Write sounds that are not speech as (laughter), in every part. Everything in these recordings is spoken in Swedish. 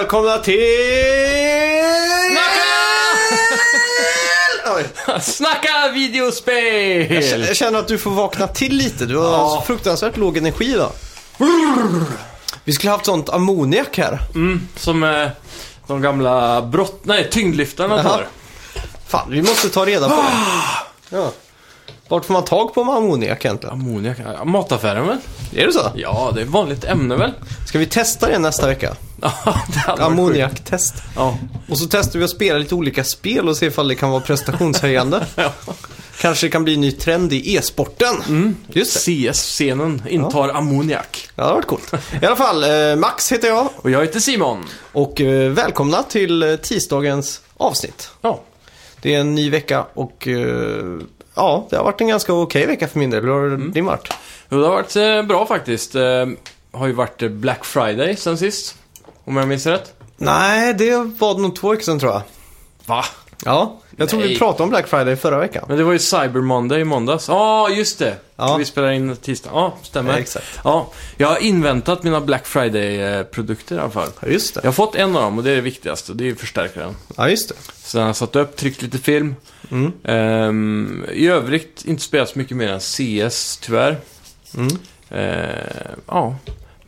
välkomna till... Snacka videospel! Jag känner- Jag känner att du får vakna till lite. Du har Ja. så fruktansvärt låg energi idag. Vi skulle haft sånt ammoniak här. Mm, som eh, de gamla brott... Nej, tyngdlyftarna tar. Fan, vi måste ta reda på det. Ja. Vart får man tag på ammoniak egentligen? Ammoniak? Mataffären väl? Är det så? Ja, det är ett vanligt ämne väl? Ska vi testa det nästa vecka? (laughs) Ja. Ammoniaktest. Ja. Och så testar vi att spela lite olika spel och se ifall det kan vara prestationshöjande. (laughs) ja. Kanske det kan bli en ny trend i e-sporten. Mm. CS-scenen intar ammoniak. Ja, det har varit coolt. I alla fall, eh, Max heter jag Och jag heter Simon. och eh, välkomna till eh, tisdagens avsnitt. Ja. Det är en ny vecka och eh, ja, det har varit en ganska okej vecka för min del. Hur har Mm. din varit? Jo, det har varit eh, bra faktiskt. Eh, har ju varit eh, Black Friday sen sist. Om jag minns rätt. Nej, det var nog två veckor sedan tror jag. Va? Ja, jag tror vi Nej. pratade om Black Friday förra veckan. Men det var ju Cyber Monday i måndags. Ja, just det. Ja. Vi spelar in tisdag. Ja, stämmer. Ja, exakt. Ja, jag har inväntat mina Black Friday-produkter i alla fall. Ja, just det. Jag har fått en av dem och det är det viktigaste. Det är ju förstärkaren. Ja, just det. Så jag har satt upp, tryckt lite film. Mm. Ehm, I övrigt inte spelat så mycket mer än CS, tyvärr. Mm. Ehm, ja,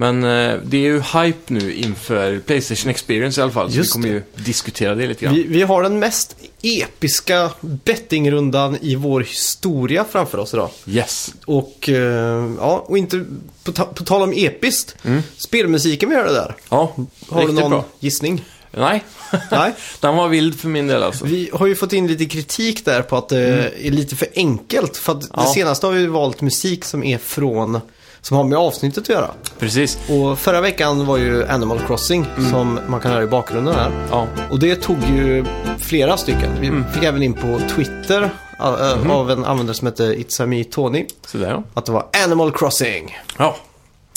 men eh, det är ju hype nu inför Playstation Experience i alla fall. Så Just vi kommer ju diskutera det lite grann. Vi, vi har den mest episka bettingrundan i vår historia framför oss idag. Yes. Och, eh, ja, och inte på, ta, på tal om episkt. Mm. Spelmusiken vi hörde där. Ja, Har du någon bra. gissning? Nej, Nej. (laughs) den var vild för min del alltså. Vi har ju fått in lite kritik där på att det är lite för enkelt. För att det Ja. senaste har vi valt musik som är från, som har med avsnittet att göra. Precis. Och förra veckan var ju Animal Crossing som man kan höra i bakgrunden här. Ja. Och det tog ju flera stycken. Vi fick även in på Twitter äh, av en användare som heter It's me Tony. Så där ja. Att det var Animal Crossing. Ja,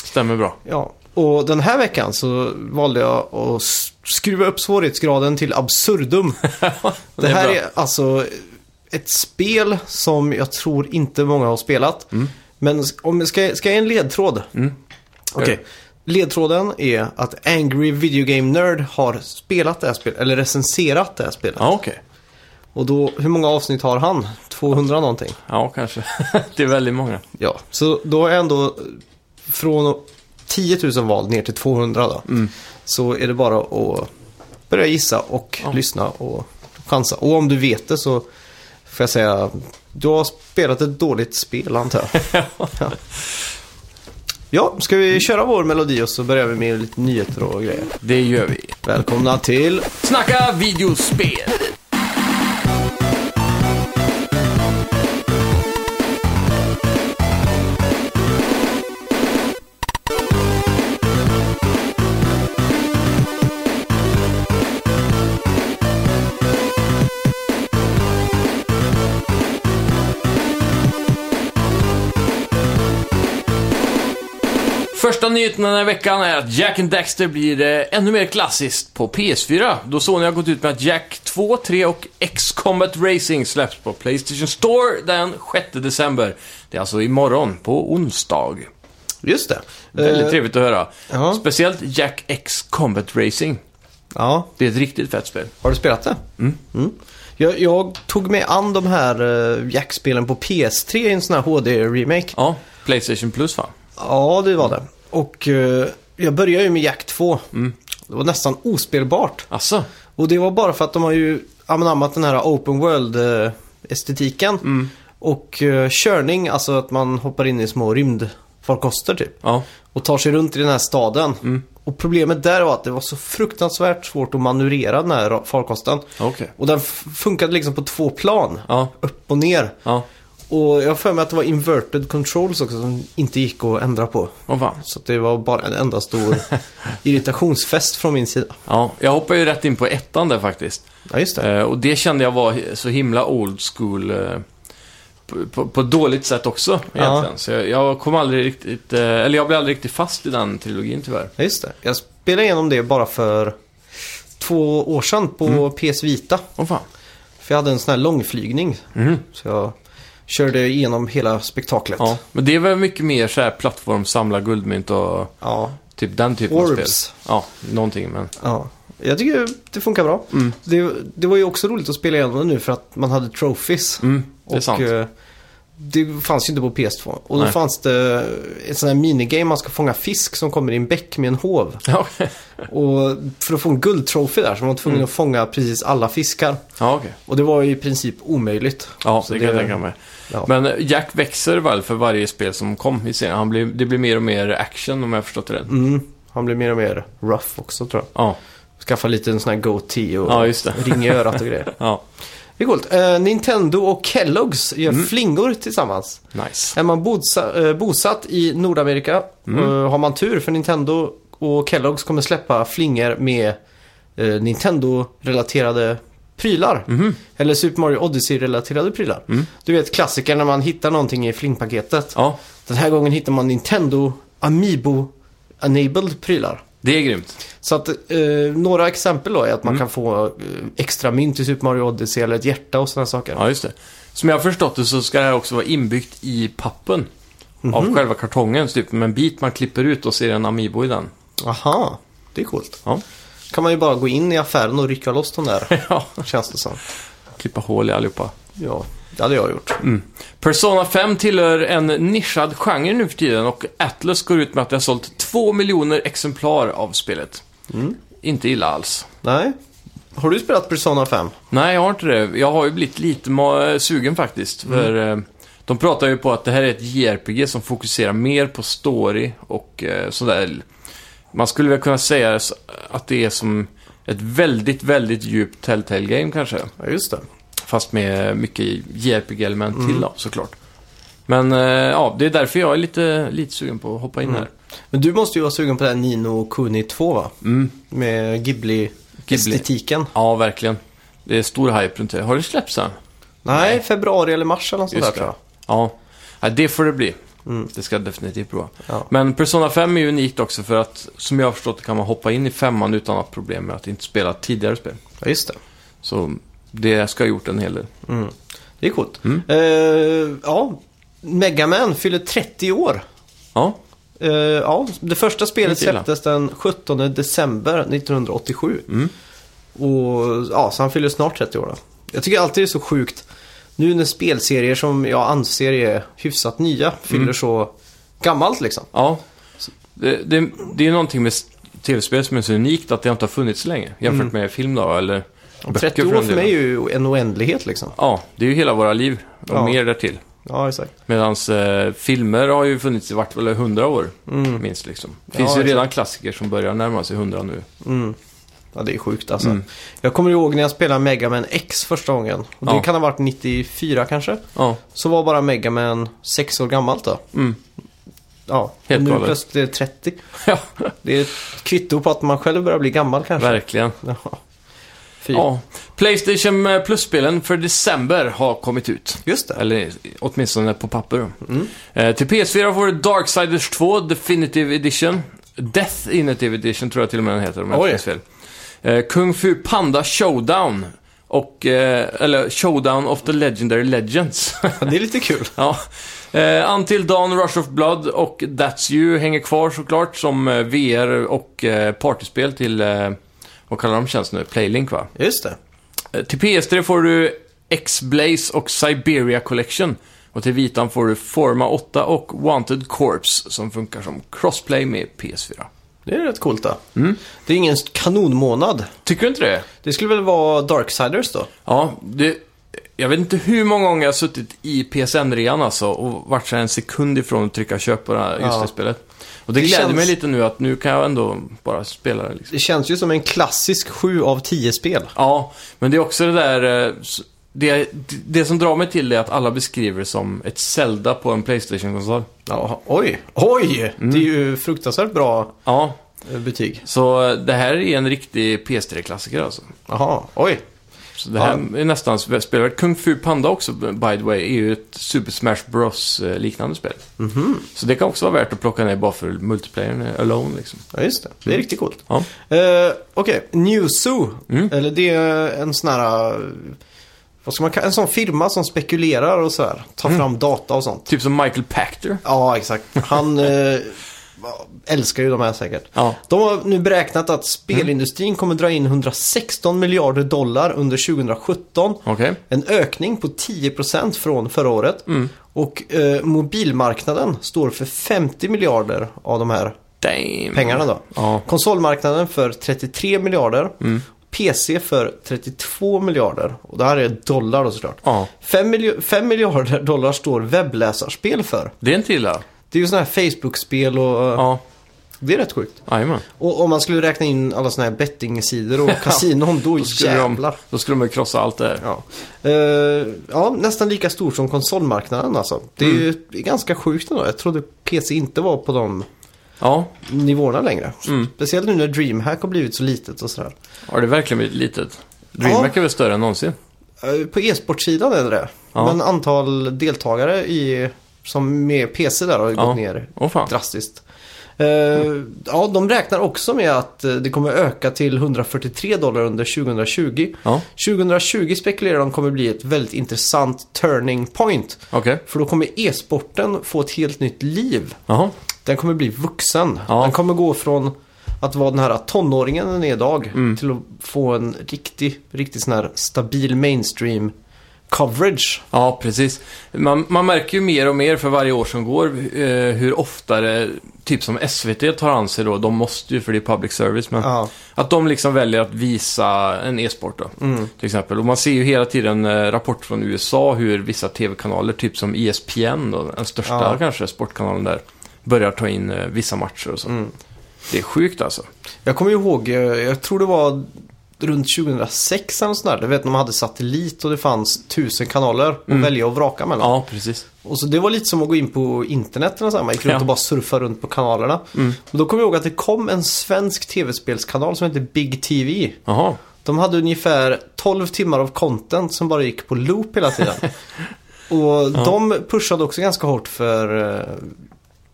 stämmer bra. Ja, och den här veckan så valde jag att skruva upp svårighetsgraden till absurdum. (laughs) det, är här bra. är alltså ett spel som jag tror inte många har spelat. Men om ska, ska jag ge en ledtråd? Mm. Okej. Ledtråden är att Angry Video Game Nerd har spelat det här spelet, eller recenserat det här spelet. Ja, okej. Och då, hur många avsnitt har han? 200 någonting? Ja, kanske. (laughs) det är väldigt många. Ja, så då är ändå från 10 000 val ner till 200 då. Så är det bara att börja gissa och Ja. lyssna och chansa. Och om du vet det så får jag säga, du har spelat ett dåligt spel antar jag. (laughs) ja. ja, ska vi köra vår melodi och så börjar vi med lite nyheter och grejer. Det gör vi. Välkomna till... Snacka videospel! Första nyheten den här veckan är att Jack and Daxter blir eh, ännu mer klassiskt på PS4. Då Sony har gått ut med att Jack 2, 3 och X-Combat Racing släpps på Playstation Store den 6 december. Det är alltså imorgon, på onsdag. Just det. Väldigt Eh, trevligt att höra. ja. Speciellt Jack X Combat Racing. Ja, Det är ett riktigt fett spel. har du spelat det? Mm. Jag, jag tog med an de här uh, Jack-spelen på PS3 i en sån här HD-remake. Ja, Playstation Plus va? Ja, det var det. Och eh, jag började ju med Jack 2. Mm. Det var nästan ospelbart. Asså? Och det var bara för att de har ju anammat den här open world-estetiken. Mm. Och uh, körning, alltså att man hoppar in i små rymdfarkoster typ. Ja. Och tar sig runt i den här staden. Mm. Och problemet där var att det var så fruktansvärt svårt att manövrera den här farkosten. Okej. Och den funkade liksom på två plan. Ja. Upp och ner. Ja. Och jag har för mig att det var inverted controls också som inte gick att ändra på. Vad fan. Så det var bara en enda stor (laughs) irritationsfest från min sida. Ja, jag hoppar ju rätt in på ettan där faktiskt. Ja, just det. Eh, och det kände jag var så himla old school. Eh, på, på, på dåligt sätt också egentligen. Så jag, jag kom aldrig riktigt, eh, eller jag blev aldrig riktigt fast i den trilogin tyvärr. Ja, just det. Jag spelade igenom det bara för två år sedan på PS Vita. Åh fan. För jag hade en sån här långflygning. Mhm. Så jag körde igenom hela spektaklet. Ja, men det är väl mycket mer så här plattform, samla guldmynt och Ja. Typ den typen av spel. Orbs. Ja, någonting men... Ja. Jag tycker det funkar bra. Mm. Det, det var ju också roligt att spela igenom det nu för att man hade trophies. Mm, det är och sant. Det fanns ju inte på PS2. Och då Nej. fanns det ett sånt här minigame man ska fånga fisk som kommer i en bäck med en hov. (laughs) Ja. Och för att få en guldtrofé där så var man tvungen Mm. att fånga precis alla fiskar. Ja, okej. Och det var ju i princip omöjligt. Ja, Så det kan jag tänka mig. Ja. Men Jack växer väl för varje spel som kom i serien? Han blir, det blir mer och mer action om jag har förstått det rätt. Mm, han blev mer och mer rough också tror jag. Ja, Skaffa lite en sån här goatee och Ja, ring i örat och grejer. (laughs) ja. Det är coolt. Eh, Nintendo och Kellogg's gör Mm. flingor tillsammans. Nice. Är man bodsa, eh, bosatt i Nordamerika Mm. eh, har man tur för Nintendo och Kellogg's kommer släppa flingor med eh, Nintendo-relaterade prylar. Mhm. Eller Super Mario Odyssey-relaterade prylar. Mm. Du vet klassiker när man hittar någonting i flingpaketet. Ja, Den här gången hittar man Nintendo Amiibo-enabled prylar. Det är grymt. Så att eh, några exempel då är att man Mm. kan få eh, extra mynt i Super Mario Odyssey eller ett hjärta och sådana saker. Ja, just det. Som jag har förstått det så ska det här också vara inbyggt i pappen. Mhm. Av själva kartongen, så typ med en bit man klipper ut och ser en Amiibo i den. Aha, det är coolt. Ja. kan man ju bara gå in i affären och rycka loss de där, (laughs) ja. känns det som. Klippa hål i allihopa. Ja, det hade jag gjort. Persona 5 tillhör en nischad genre nu för tiden och Atlas går ut med att det har sålt 2 miljoner exemplar av spelet. Mm. Inte illa alls. Nej. Har du spelat Persona 5? Nej, jag har inte det. Jag har ju blivit lite sugen faktiskt. För eh, de pratar ju på att det här är ett JRPG som fokuserar mer på story och eh, sådär. Man skulle väl kunna säga att det är som ett väldigt, väldigt djupt Telltale-game kanske. Ja, just det. Fast med mycket JRPG-element till då, såklart. Men eh, ja, det är därför jag är lite, lite sugen på att hoppa in Mm. här. Men du måste ju vara sugen på det här Nino Kuni 2 va? Mm. Med Ghibli-estetiken. Ja, verkligen. Det är stor hype runt det. Har det släppts än? Nej, februari eller mars eller något sånt där tror jag. Ja. ja, det får det bli. Mm. Det ska jag definitivt prova. Ja. Men Persona 5 är ju unikt också för att, som jag har förstått kan man hoppa in i femman utan att problem med att inte spela tidigare spel. Ja, just det. Så det ska ha gjort en hel del. Mm. Det är coolt. Mm. Eh, ja, Mega Man fyller 30 år. Ja, Eh, ja, det första spelet släpptes den 17 december 1987. Mm. Och ja, så han fyller snart 30 år då. Jag tycker alltid det är så sjukt. Nu när spelserier som jag anser är hyfsat nya fyller Mm. så gammalt liksom. ja. Det, det, det är någonting med tv-spel som är så unikt att det inte har funnits länge. Jämfört Mm. med film då, eller böcker 30 år för mig är ju en oändlighet liksom. Ja, det är ju hela våra liv och Ja. mer därtill. Ja, exakt. Medan eh, filmer har ju funnits i vart väl 100 år, Mm. minst liksom. Det Ja, finns ju exakt. redan klassiker som börjar närma sig 100 nu. Mm. Ja, det är sjukt alltså. Mm. Jag kommer ihåg när jag spelade Mega Man X första gången. Och det Ja. kan ha varit 94 kanske. Ja, Så var bara Mega Man 6 år gammalt då. mm. Ja, Helt och nu galet. plötsligt är det 30. (laughs) ja Det är ett kvitto på att man själv börjar bli gammal kanske. verkligen. Ja. Fy. Ja. Playstation Plus-spelen för december har kommit ut. Just det. Eller åtminstone på papper. Mm. Eh, till PS4 får du Darksiders 2 Definitive Edition. Death Definitive Edition tror jag till och med den heter om jag inte fel. Eh, Kung Fu Panda Showdown. Och, eh, eller Showdown of the Legendary Legends. Ja, det är lite kul. (laughs) ja. Eh, Until Dawn, Rush of Blood och That's You hänger kvar såklart som eh, VR och eh, partyspel till, eh, vad kallar de tjänst nu? Playlink va? Just det. Eh, Till PS3 får du X-Blaze och Siberia Collection. Och till Vitan får du Forma 8 och Wanted Corpse som funkar som crossplay med PS4. Det är rätt coolt då. Mm. Det är ingen kanonmånad. Tycker du inte det? Det skulle väl vara Darksiders då? Ja, det, jag vet inte hur många gånger jag har suttit i PSN-rean alltså och varit så en sekund ifrån att trycka köp på det här, just Ja. det spelet. Och det, Det gläder känns- mig lite nu att nu kan jag ändå bara spela det liksom. Det känns ju som en klassisk 7 av 10 spel. Ja, men det är också det där... eh, Det, det som drar mig till det är att alla beskriver det som ett Zelda på en Playstation-konsol. Ja, oj. Oj! Mm. Det är ju fruktansvärt bra Ja, eh, betyg. så eh, det här är en riktig PS3-klassiker alltså. Jaha, oj. Så det här är nästan spelvärt. Kung Fu Panda också, by the way, är ju ett Super Smash Bros-liknande spel. Mhm. Så det kan också vara värt att plocka ner bara för multiplayern eh, alone liksom. Ja, just det. Det är riktigt coolt. Ja. Eh, Okej, New Zoo. Mm. Eller det är en sån här... eh, Vad ska man En sån firma som spekulerar och så här. Tar Mm. fram data och sånt. Typ som Michael Pachter. Ja, exakt. Han... älskar ju de här säkert. Ja. De har nu beräknat att spelindustrin kommer dra in 116 miljarder dollar under 2017. Okej. En ökning på 10% från förra året. Mm. Och eh, mobilmarknaden står för 50 miljarder av de här Damn. pengarna då. Ja. Konsolmarknaden för 33 miljarder. Mm. PC för 32 miljarder. Och det här är dollar då såklart. Ja. 5, milj- 5 miljarder dollar står webbläsarspel för. Det är inte illa. Det är ju sådana här Facebook-spel och eh, Ja. det är rätt sjukt. Jajamän. Och om man skulle räkna in alla sådana här bettingsidor och (laughs) kasinon, då, Då skulle, jävlar. de, då skulle de ju krossa allt det här. Ja. Eh, ja, nästan lika stor som konsolmarknaden alltså. Det är Mm. ju är ganska sjukt ändå. Jag trodde PC inte var på de Ja. nivåerna längre. Mm. Speciellt nu när DreamHack har blivit så litet och sådär. Har det verkligen blivit litet? DreamHack är väl större än någonsin? Eh, På e-sportsidan är det det. Ja. Men antal deltagare i, som med PC där har Ja. gått ner fan. drastiskt. Eh, Ja, de räknar också med att eh, det kommer öka till 143 dollar under 2020. Ja, 2020 spekulerar de kommer bli ett väldigt intressant turning point. okej. För då kommer e-sporten få ett helt nytt liv. Jaha. Den kommer bli vuxen. Ja. Den kommer gå från att vara den här tonåringen den är idag Mm. till att få en riktig, riktigt sån här stabil mainstream coverage. Ja, precis. Man, man märker ju mer och mer för varje år som går eh, hur oftare, typ som SVT tar an sig då, de måste ju för det är public service, men Ja. att de liksom väljer att visa en e-sport då, Mm. till exempel. Och man ser ju hela tiden eh, rapport från USA hur vissa tv-kanaler, typ som ESPN, då, den största Ja. kanske sportkanalen där, börjar ta in eh, vissa matcher och så. Mm. Det är sjukt alltså. Jag kommer ihåg, eh, jag tror det var runt 2006 eller sådär. Du vet när man hade satellit och det fanns tusen kanaler att Mm. välja och vraka mellan. Ja, precis. Och så det var lite som att gå in på internet eller så. Man gick runt Ja. och bara surfa runt på kanalerna. Mm. Och då kommer jag ihåg att det kom en svensk tv-spelskanal som hette Big TV. Jaha. De hade ungefär 12 timmar av content som bara gick på loop hela tiden. (laughs) och de pushade också ganska hårt för, eh,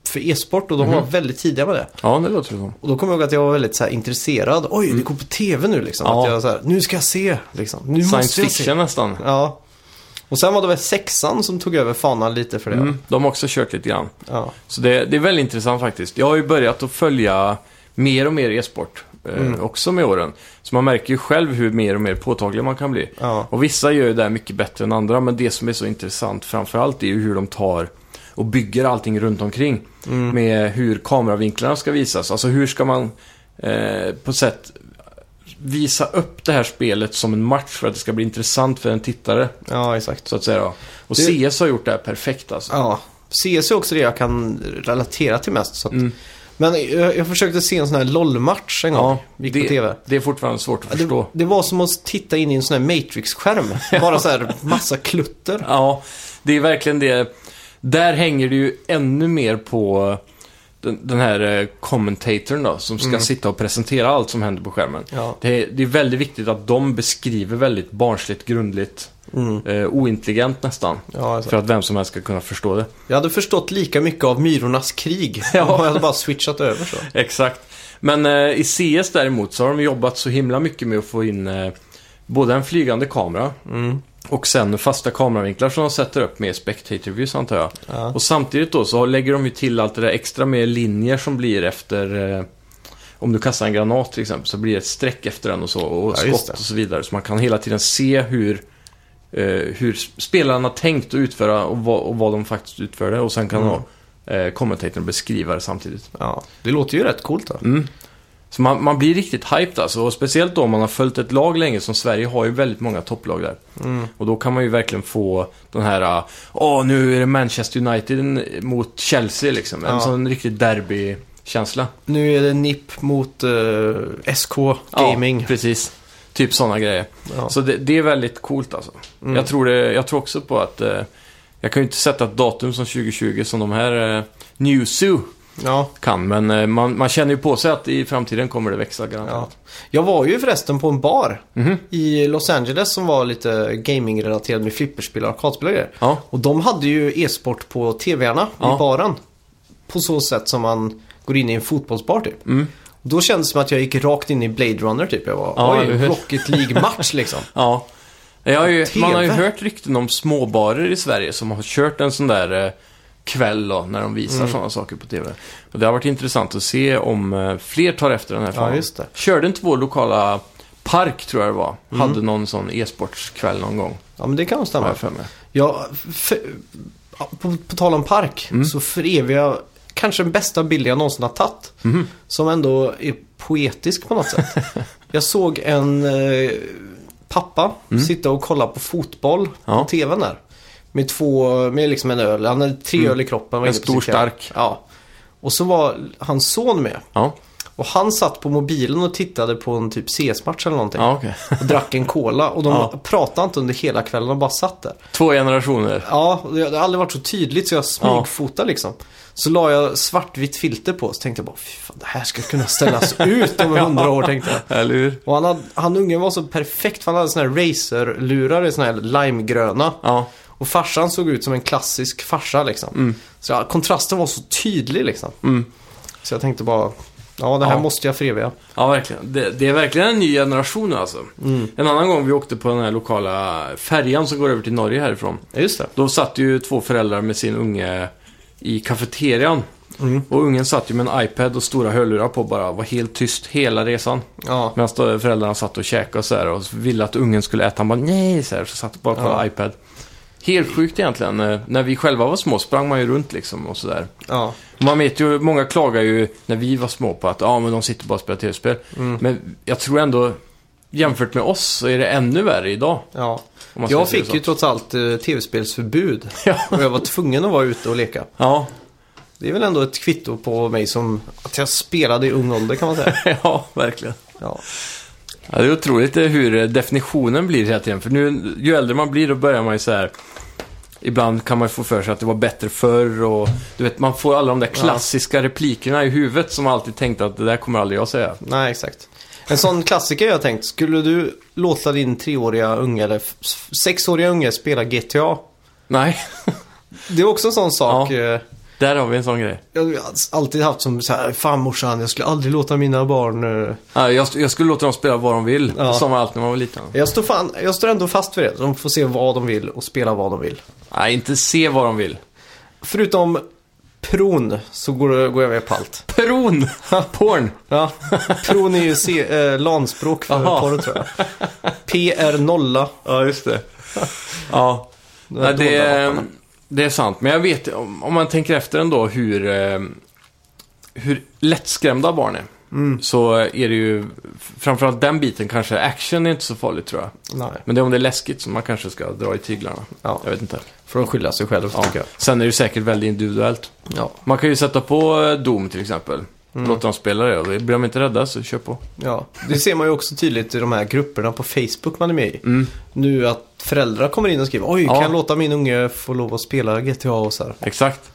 för e-sport och de var väldigt tidiga med det. Ja, det låter det som. Och då kommer jag ihåg att jag var väldigt så här, intresserad. Oj, det går på tv nu liksom. Ja. Att jag så här, nu ska jag se. Liksom. Nu Science måste jag se. fiction nästan. Ja. Och sen var det väl sexan som tog över fanan lite för det. Mm, de har också kört lite grann. Ja. Så det, det är väldigt intressant faktiskt. Jag har ju börjat att följa mer och mer e-sport eh, Mm. också med åren. Så man märker ju själv hur mer och mer påtaglig man kan bli. Ja. Och vissa gör ju det här mycket bättre än andra, men det som är så intressant framförallt är ju hur de tar och bygger allting runt omkring. Mm. Med hur kameravinklarna ska visas. Alltså hur ska man eh, på sätt visa upp det här spelet som en match för att det ska bli intressant för en tittare, ja, exakt. så att säga. Då. Och Det- CS har gjort det här perfekt alltså. Ja. CS är också det jag kan relatera till mest. Så att... Mm. Men jag, jag försökte se en sån här LOL-match en gång. Ja, gick det, på tv. det är fortfarande svårt att förstå. Det, det var som att titta in i en sån här Matrix-skärm. (laughs) Bara så här massa klutter. Ja, det är verkligen det. Där hänger det ju ännu mer på den, den här eh, commentatorn då, som ska sitta och presentera allt som händer på skärmen. Ja. Det, är, det är väldigt viktigt att de beskriver väldigt barnsligt, grundligt, Mm. eh, ointelligent nästan. Ja, alltså. För att vem som helst ska kunna förstå det. Jag hade förstått lika mycket av Myrornas krig. (laughs) Ja. Jag hade bara switchat över så. Exakt. Men eh, i CS däremot så har de jobbat så himla mycket med att få in eh, både en flygande kamera Mm. Och sen fasta kameravinklar som de sätter upp med spectator views antar jag. Ja. Och samtidigt då så lägger de ju till allt det där extra med linjer som blir efter eh, om du kastar en granat till exempel så blir det ett streck efter den och så och Ja, skott och så vidare. Så man kan hela tiden se hur, eh, hur spelaren har tänkt att utföra och vad, och vad de faktiskt utförde och sen kan Mm. då eh, kommentatorn beskriva det samtidigt. ja. Det låter ju rätt coolt då. Mm. Så man, man blir riktigt hyped alltså. Och speciellt då om man har följt ett lag länge som Sverige har ju väldigt många topplag där. Mm. Och då kan man ju verkligen få den här, åh nu är det Manchester United mot Chelsea liksom. En Ja. sån riktig derby-känsla. Nu är det NIP mot eh, SK Gaming. Ja, precis. Typ sådana grejer. Ja. Så det, det är väldigt coolt alltså. Mm. Jag, tror det, jag tror också på att, eh, jag kan ju inte sätta ett datum som 2020 som de här eh, Newzoo Ja, kan. Men eh, man, man känner ju på sig att i framtiden kommer det växa ja. garanterat. Jag var ju förresten på en bar Mhm. i Los Angeles som var lite gaming-relaterad med flipperspel och arkadspel och grejer. Ja. Och de hade ju e-sport på tvn Ja. i baren. På så sätt som man går in i en fotbollsbar typ. Mm. Och då kändes det som att jag gick rakt in i Blade Runner typ. Jag var, Ja, oj? Rocket League-match liksom. (laughs) Ja. Ju, man har ju hört rykten om småbarer i Sverige som har kört en sån där eh, kväll då, när de visar Mm. sådana saker på TV. Och det har varit intressant att se om eh, fler tar efter den här Ja, fanan. just det. Körde inte vår lokala park, tror jag det var, Mm. hade någon sån e-sportskväll någon gång. Ja, men det kan stämma. jag för mig. Ja, för, ja, på, på tal om park Mm. så förevigar kanske den bästa bild jag någonsin har tagit. Mhm. Som ändå är poetisk på något sätt. (laughs) jag såg en eh, pappa sitta och kolla på fotboll Mm. Ja. på tvn där. Med två, med liksom en öl. Han hade tre öl i kroppen. var Mm. En stor stark. Ja. Och så var hans son med. Ja, Och han satt på mobilen och tittade på en typ CS-match eller någonting. ja okej. Och drack en cola. Och de Ja. pratade inte under hela kvällen, de bara satt där. Två generationer. Ja, det har aldrig varit så tydligt så jag smygfotade liksom. Så la jag svartvitt filter på så tänkte jag bara, fy fan, det här ska kunna ställas (laughs) ut om hundra år tänkte jag. Eller hur? Och han, hade, han ungen var så perfekt för han hade såna här racerlurar, såna här limegröna. Ja, Och farsan såg ut som en klassisk farsa liksom. Så ja, kontrasten var så tydlig liksom. Mm. Så jag tänkte bara, ja det här Ja. måste jag föreviga. ja verkligen. Det, det är verkligen en ny generation nu alltså. Mm. En annan gång vi åkte på den här lokala färjan som går över till Norge härifrån. Ja, just det. Då satt ju två föräldrar med sin unge i kafeterian. Mm. Och ungen satt ju med en iPad och stora hörlurar på bara, var helt tyst hela resan. Ja, Medan föräldrarna satt och käkade och så här och ville att ungen skulle äta. Han bara nej, så, här, så satt bara kollade Ja. iPad. Helt sjukt egentligen. Eh, När vi själva var små sprang man ju runt liksom och sådär. ja. Man vet ju, många klagar ju när vi var små på att ja, men de sitter bara och spelar tv-spel. Mm. Men jag tror ändå, jämfört med oss, så är det ännu värre idag. ja. Jag fick ju trots allt eh, tv-spelsförbud. (laughs) Ja. Och jag var tvungen att vara ute och leka. Ja, Det är väl ändå ett kvitto på mig som att jag spelade i ung ålder kan man säga. (laughs) ja, verkligen. Ja, Ja, det är otroligt hur definitionen blir hela tiden. För nu, ju äldre man blir, då börjar man ju så här... Ibland kan man få för sig att det var bättre förr och du vet, man får alla de där klassiska replikerna i huvudet som man alltid tänkte att det där kommer aldrig jag säga. nej exakt. En sån klassiker jag tänkt, skulle du låta din treåriga unge eller sexåriga unge spela GTA? Nej, Det är också en sån sak. eh, där har vi en sån grej. Jag har alltid haft som så här, fan morsan, jag skulle aldrig låta mina barn... eh." Ja, jag, jag skulle låta dem spela vad de vill, Ja. som allt när man var liten. Jag står, fan, jag står ändå fast för det. De får se vad de vill och spela vad de vill. Nej, inte se vad de vill. Förutom pron så går, går jag med på allt. Peron! Porn! Ja, pron är ju C, eh, lanspråk för Aha. porr tror jag. PR nolla. Ja, just det. Ja, Nej, det. Det är sant. Men jag vet, om, om man tänker efter ändå hur, eh, hur lättskrämda barn är. Mm. Så är det ju, framförallt den biten kanske, action är inte så farligt tror jag. Nej, Men det är om det är läskigt som man kanske ska dra i tyglarna. Ja. Jag vet inte. får de skylla sig själv Ja. tycker jag. Sen är det säkert väldigt individuellt. Ja. Man kan ju sätta på eh, Doom till exempel. Mm. Låta dem spela det blir de inte rädda så kör på. ja, det ser man ju också tydligt i de här grupperna på Facebook man är med i. Mm. Nu att föräldrar kommer in och skriver Oj, Ja. kan jag låta min unge få lov att spela GTA och så här. Exakt.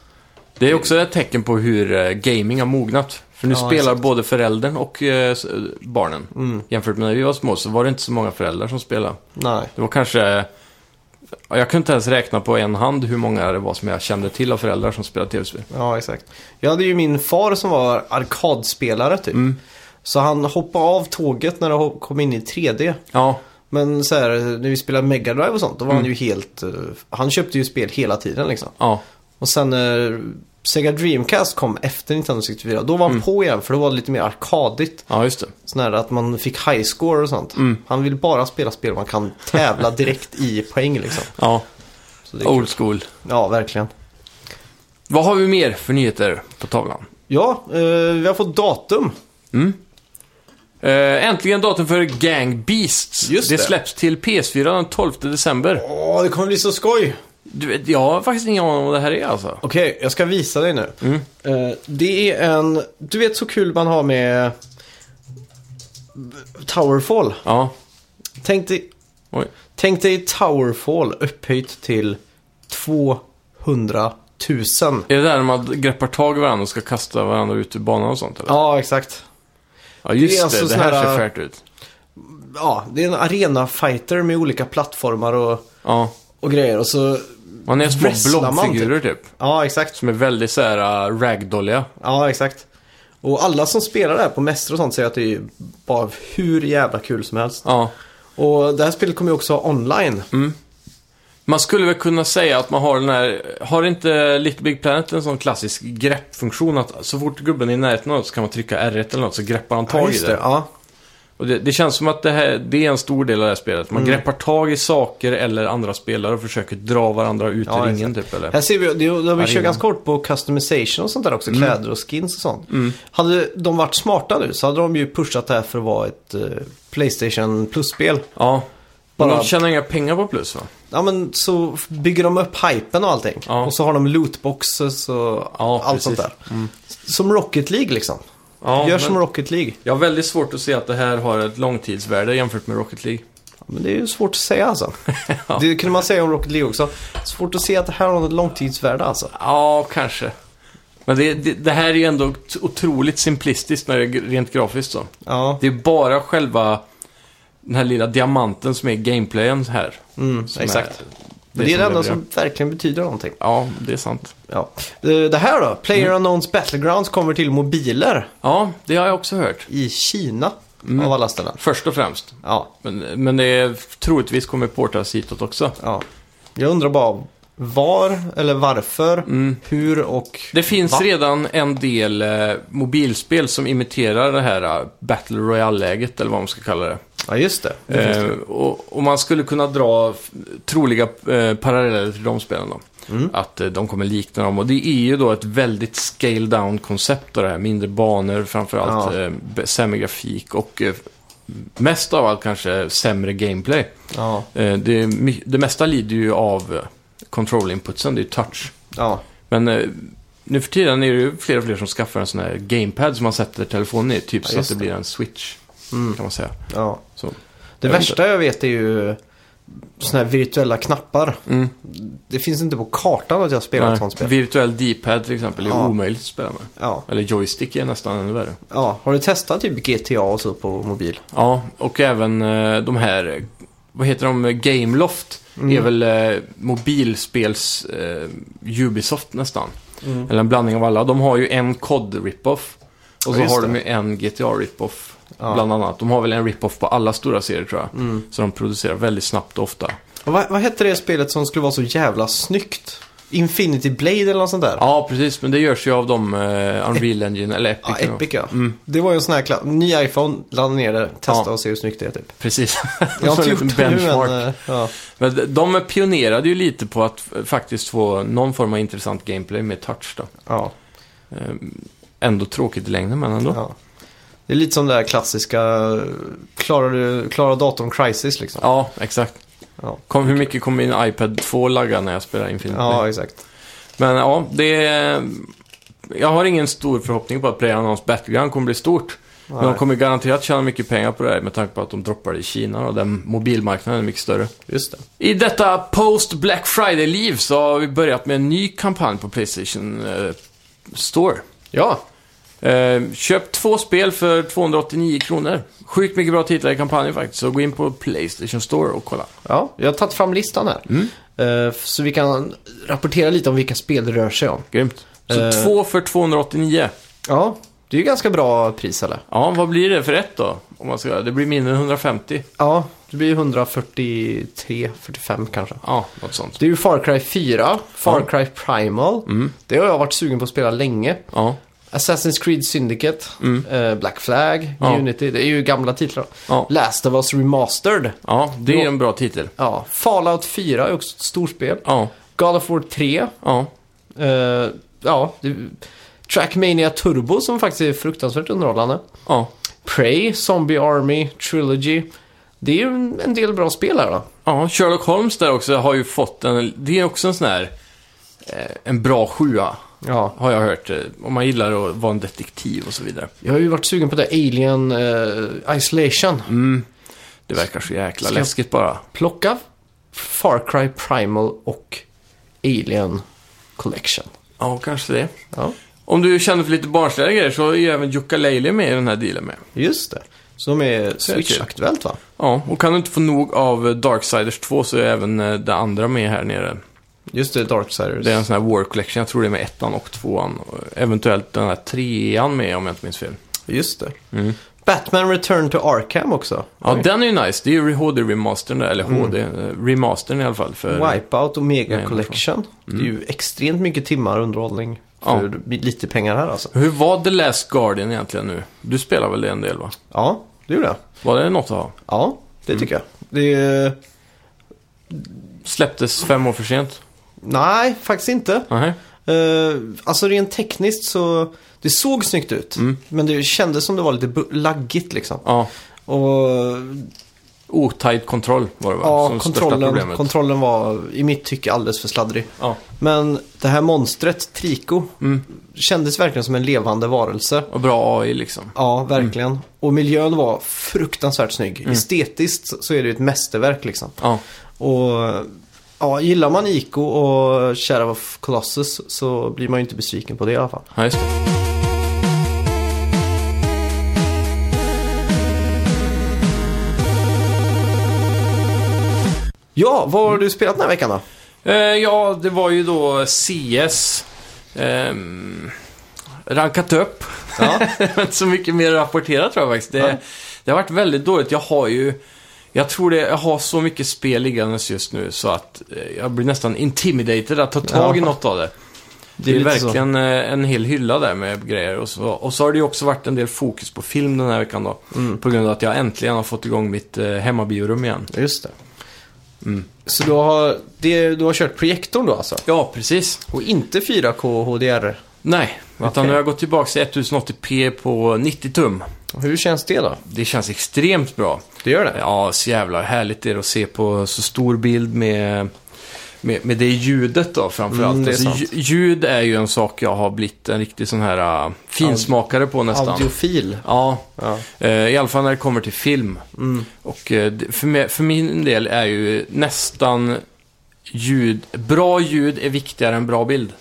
Det är också ett tecken på hur eh, gaming har mognat. För nu Ja, spelar exakt. både föräldern och eh, barnen. Mm. Jämfört med när vi var små så var det inte så många föräldrar som spelade. Nej. Det var kanske... ja, Jag kunde inte ens räkna på en hand hur många det var som jag kände till av föräldrar som spelade tv-spel. Ja, exakt. Jag hade ju min far som var arkadspelare typ. Mm. Så han hoppade av tåget när det kom in i 3D. Ja, Men så här, när vi spelade Mega Drive och sånt, då var Mm. han ju helt... eh, han köpte ju spel hela tiden liksom. ja, Och sen när Sega Dreamcast kom efter Nintendo 64, då var han Mm. på igen för då var det lite mer arkadigt. ja just det. Sån här att man fick high score och sånt. Mm. Han vill bara spela spel man kan tävla (laughs) direkt i poäng liksom. Ja, kul. old school. Ja, verkligen. Vad har vi mer för nyheter på tavlan? Ja, eh, vi har fått datum. Mm. Eh, äntligen datum för Gang Beasts. Just det det. släpps till PS4 den 12 december. Åh, det kommer bli så skoj! Du jag har faktiskt ingen aning om vad det här är alltså. Okej, jag ska visa dig nu. Mm. Eh, det är en... Du vet så kul man har med Towerfall. Ja, Tänk dig, oj. tänk dig Towerfall upphöjt till 200 000. Är det där när man greppar tag i varandra och ska kasta varandra ut ur banan och sånt eller? Ja, exakt. Ja, just Det är det. alltså det här här- ser färt ut. Ja, det är en arena-fighter med olika plattformar och, Ja. och grejer. Och så... Man är små Wrestlar man blobfigurer typ. Ja, exakt. Som är väldigt så här uh, ragdolliga. Ja, exakt. Och alla som spelar det här på mäster och sånt säger att det är bara hur jävla kul som helst. Ja. Och det här spelet kommer ju också online. Man skulle väl kunna säga att man har den här... Har inte Little Big Planet en sån klassisk greppfunktion att så fort gubben är i närheten av något så kan man trycka R1 eller något så greppar han tag i det. Ja, Och det, det känns som att det, här, det är en stor del av det här spelet. Mm. Man greppar tag i saker eller andra spelare och försöker dra varandra ut Ja, i ringen typ. Eller? Här ser vi, det, det, vi kör ganska kort på customization och sånt där också, kläder och skins och sånt. Hade de varit smarta nu så hade de ju pushat det här för att vara ett eh, Playstation Plus-spel. Ja. Men Bara- de tjänar inga pengar på plus va? Ja men så bygger de upp hypen och allting. Ja. Och så har de lootboxes och Ja, allt precis. sånt där. Som Rocket League liksom. Ja, Gör som Rocket League. Jag har väldigt svårt att se att det här har ett långtidsvärde jämfört med Rocket League. Men det är ju svårt att säga alltså. (laughs) Det kunde man säga om Rocket League också. Svårt att se att det här har något långtidsvärde alltså. Ja, kanske. Men det, det, det här är ju ändå otroligt simplistiskt när det är rent grafiskt så. Ja, Det är bara själva den här lilla diamanten som är gameplayen här. mm, exakt. är Men det är det som enda som verkligen betyder någonting. Ja, det är sant. Ja. Eh, Det här då, Mm. Player Unknowns Battlegrounds kommer till mobiler Ja, det har jag också hört. i Kina Mm. av alla ställen. Först och främst. Ja, Men, men det är, troligtvis kommer portas hitåt också. ja. Jag undrar bara var eller varför, hur och... Mm. Det finns Va? redan en del eh, mobilspel som imiterar det här eh, Battle Royale-läget, eller vad man ska kalla det. Ja, just det. det Eh, det. och, och man skulle kunna dra troliga eh, paralleller till de spelen då. Mm. Att eh, de kommer likna dem. Och det är ju då ett väldigt scale down koncept av det här. Mindre banor, framförallt Ja. sämre grafik och mest av allt kanske sämre gameplay. Ja, det, det mesta lider ju av control inputsen, det är ju touch. ja. Men nu för tiden är det ju fler och fler som skaffar en sån här gamepad som man sätter telefonen i. Typ Ja, så att det. blir en switch, Mm. kan man säga. ja. Så. Det Jag vet värsta jag vet är ju såna här virtuella knappar. Mm. Det finns inte på kartan att jag spelar ett Nej, sånt spel. Virtuell D-pad till exempel är Ja. omöjligt att spela med. Ja. Eller joystick är nästan ännu värre. ja. Har du testat typ GTA och så på mobil? Ja, och även eh, de här, vad heter de, Gameloft Mm. är väl eh, mobilspels eh, Ubisoft nästan. Mm. Eller en blandning av alla. De har ju en COD rip-off. Och Ja, så har de det. ju en GTA rip-off. Ja. Bland annat. De har väl en rip-off på alla stora serier tror jag. Mm. Så de producerar väldigt snabbt och ofta. Och vad, vad hette det spelet som skulle vara så jävla snyggt? Infinity Blade eller något sånt där? Ja, precis. Men det görs ju av de eh, Unreal Engine, eller Epic. Ja. Epic ja. Mm. Det var ju en sån här ny iPhone, ladda ner det, testa Ja. och se hur snyggt det är typ. Precis. Jag (laughs) har inte gjort det nu benchmark. men, eh, ja. Men de- de pionerade ju lite på att faktiskt få någon form av intressant gameplay med touch då. ja, Ehm, Ändå tråkigt i längden, men ändå. ja. Det är lite som det där klassiska, klarar du, klarar datorn crisis liksom? Ja, exakt. Ja. Kom, hur mycket kommer min iPad 2 lagga när jag spelar Infinity? Ja, exakt. Men ja, det är... Jag har ingen stor förhoppning på att PlayerUnknown's Battleground kommer bli stort. Men de Nej, kommer garanterat tjäna mycket pengar på det här med tanke på att de droppar det i Kina och den mobilmarknaden är mycket större. Just det. I detta post Black Friday-liv så har vi börjat med en ny kampanj på Playstation eh, Store. Ja, Eh, köp två spel för 289 kronor. Sjukt mycket bra titlar i kampanjen faktiskt, så gå in på Playstation Store och kolla. ja, jag har tagit fram listan här. Mm. Eh, så vi kan rapportera lite om vilka spel det rör sig om. Grymt. Så Eh. två för 289. Ja, det är ju ganska bra pris eller? Ja, vad blir det för ett då? Om man ska göra? Det blir mindre än 150. Ja, det blir 143, 45 kanske. Ja, något sånt. Det är ju Far Cry 4, Far Ja. Cry Primal. Mm. Det har jag varit sugen på att spela länge. Ja, Assassin's Creed Syndicate, Mm. eh, Black Flag, Ja. Unity. Det är ju gamla titlar. ja. Last of Us Remastered. ja det är en bra titel. Ja, Fallout 4 är också ett storspel. Ja, God of War 3. ja. Eh, ja, Trackmania Turbo som faktiskt är fruktansvärt underhållande. Ja, Prey, Zombie Army, Trilogy. Det är ju en, en del bra spel här då. ja. Sherlock Holmes där också har ju fått en... Det är också en sån här... Eh, en bra sjua, Ja, har jag hört. eh, Om man gillar att vara en detektiv och så vidare. jag har ju varit sugen på det Alien eh, Isolation. Mm. Det verkar så jäkla Ska- läskigt bara. Plocka Far Cry Primal och Alien Collection. Ja, kanske det. Ja, Om du känner för lite barnsligare grejer så är även Yooka-Laylee med i den här dealen med. just det. Som är. Switch-aktuellt va? Ja, och kan du inte få nog av Darksiders 2 så är även eh, det andra med här nere. Just det, Darksiders. Det är en sån här War Collection, jag tror det är med ettan och tvåan. Eventuellt den här trean med om jag inte minns fel. Just det. Mm. Batman Return to Arkham också. Ja, den är ju nice. Det är ju HD-remastern, där, eller HD, eh, remastern i alla fall. För, Wipeout och Mega Nej, Collection. Det är ju extremt mycket timmar underhållning Ja. för lite pengar här alltså. Hur var The Last Guardian egentligen nu? Du spelar väl det en del va? Ja, det gjorde jag. Var det något att ha? Ja, det tycker jag. Det. Släpptes fem år för sent? Nej, faktiskt inte. Nej. Uh, alltså rent tekniskt så... Det såg snyggt ut. Mm. Men det kändes som det var lite laggigt liksom. Ja. Och Otajt kontroll var det va? ja, Som kontrollen, kontrollen var i mitt tycke alldeles för sladdrig. ja. Men det här monstret, Trico, Mm. kändes verkligen som en levande varelse. Och bra AI liksom. Ja, verkligen. Och miljön var fruktansvärt snygg. Mm. Estetiskt så är det ju ett mästerverk liksom. Ja. Och ja, gillar man Ico och Shadow of Colossus så blir man ju inte besviken på det i alla fall. ja, just det. Ja, vad har du spelat den här veckan då? Eh, ja, det var ju då CS. ehm, rankat upp. Ja, (laughs) inte så mycket mer att rapportera tror jag faktiskt. Det, Ja. det har varit väldigt dåligt. Jag har ju... Jag tror det, jag har så mycket spel liggandes just nu så att eh, jag blir nästan intimidated att ta tag i Ja. något av det. Det är, lite så. verkligen eh, en hel hylla där med grejer. Och så, och så har det ju också varit en del fokus på film den här veckan då. Mm. På grund av att jag äntligen har fått igång mitt eh, hemmabiorum igen. Just det. Mm. Så du har, det, du har kört projektorn då alltså? Ja, precis. Och inte 4K HDR? Nej, utan nu har jag gått tillbaka till 1080p på 90 tum. Hur känns det då? Det känns extremt bra. Det gör det? Ja, så jävla härligt det är att se på så stor bild med, med, med det ljudet då framförallt. Mm, det är alltså, ljud är ju en sak jag har blivit en riktig sån här uh, finsmakare på nästan. Audiofil? Ja, Ja. eh, i alla fall när det kommer till film. Mm. Och det- för, mig, för min del är ju nästan ljud, bra ljud är viktigare än bra bild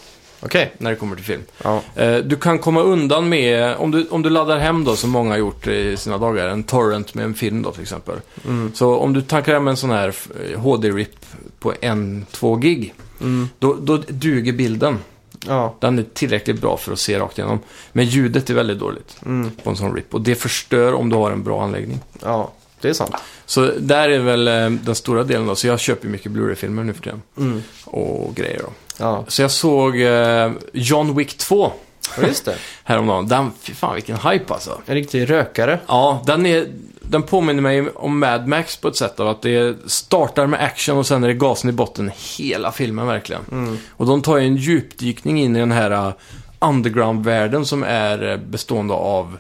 Okej. när det kommer till film. Ja. Eh, Du kan komma undan med, om du, om du laddar hem då, som många har gjort i sina dagar, en torrent med en film då till exempel. Mm. Så om du tankar hem en sån här eh, HD-RIP på 1-2 gig, Mm. då, då duger bilden. Ja. Den är tillräckligt bra för att se rakt igenom. Men ljudet är väldigt dåligt Mm. på en sån RIP. Och det förstör om du har en bra anläggning. ja, det är sant. Så där är väl eh, den stora delen då. Så jag köper mycket Blu-ray-filmer nu för tiden. Mm. Och grejer då. Ja, Så jag såg eh, John Wick 2 Ja, just det. (laughs) häromdagen. Den, fy fan vilken hype alltså. En riktig rökare. Ja, den, är, den påminner mig om Mad Max på ett sätt av att det startar med action och sen är det gasen i botten hela filmen verkligen. Mm. Och de tar ju en djupdykning in i den här uh, underground-världen som är uh, bestående av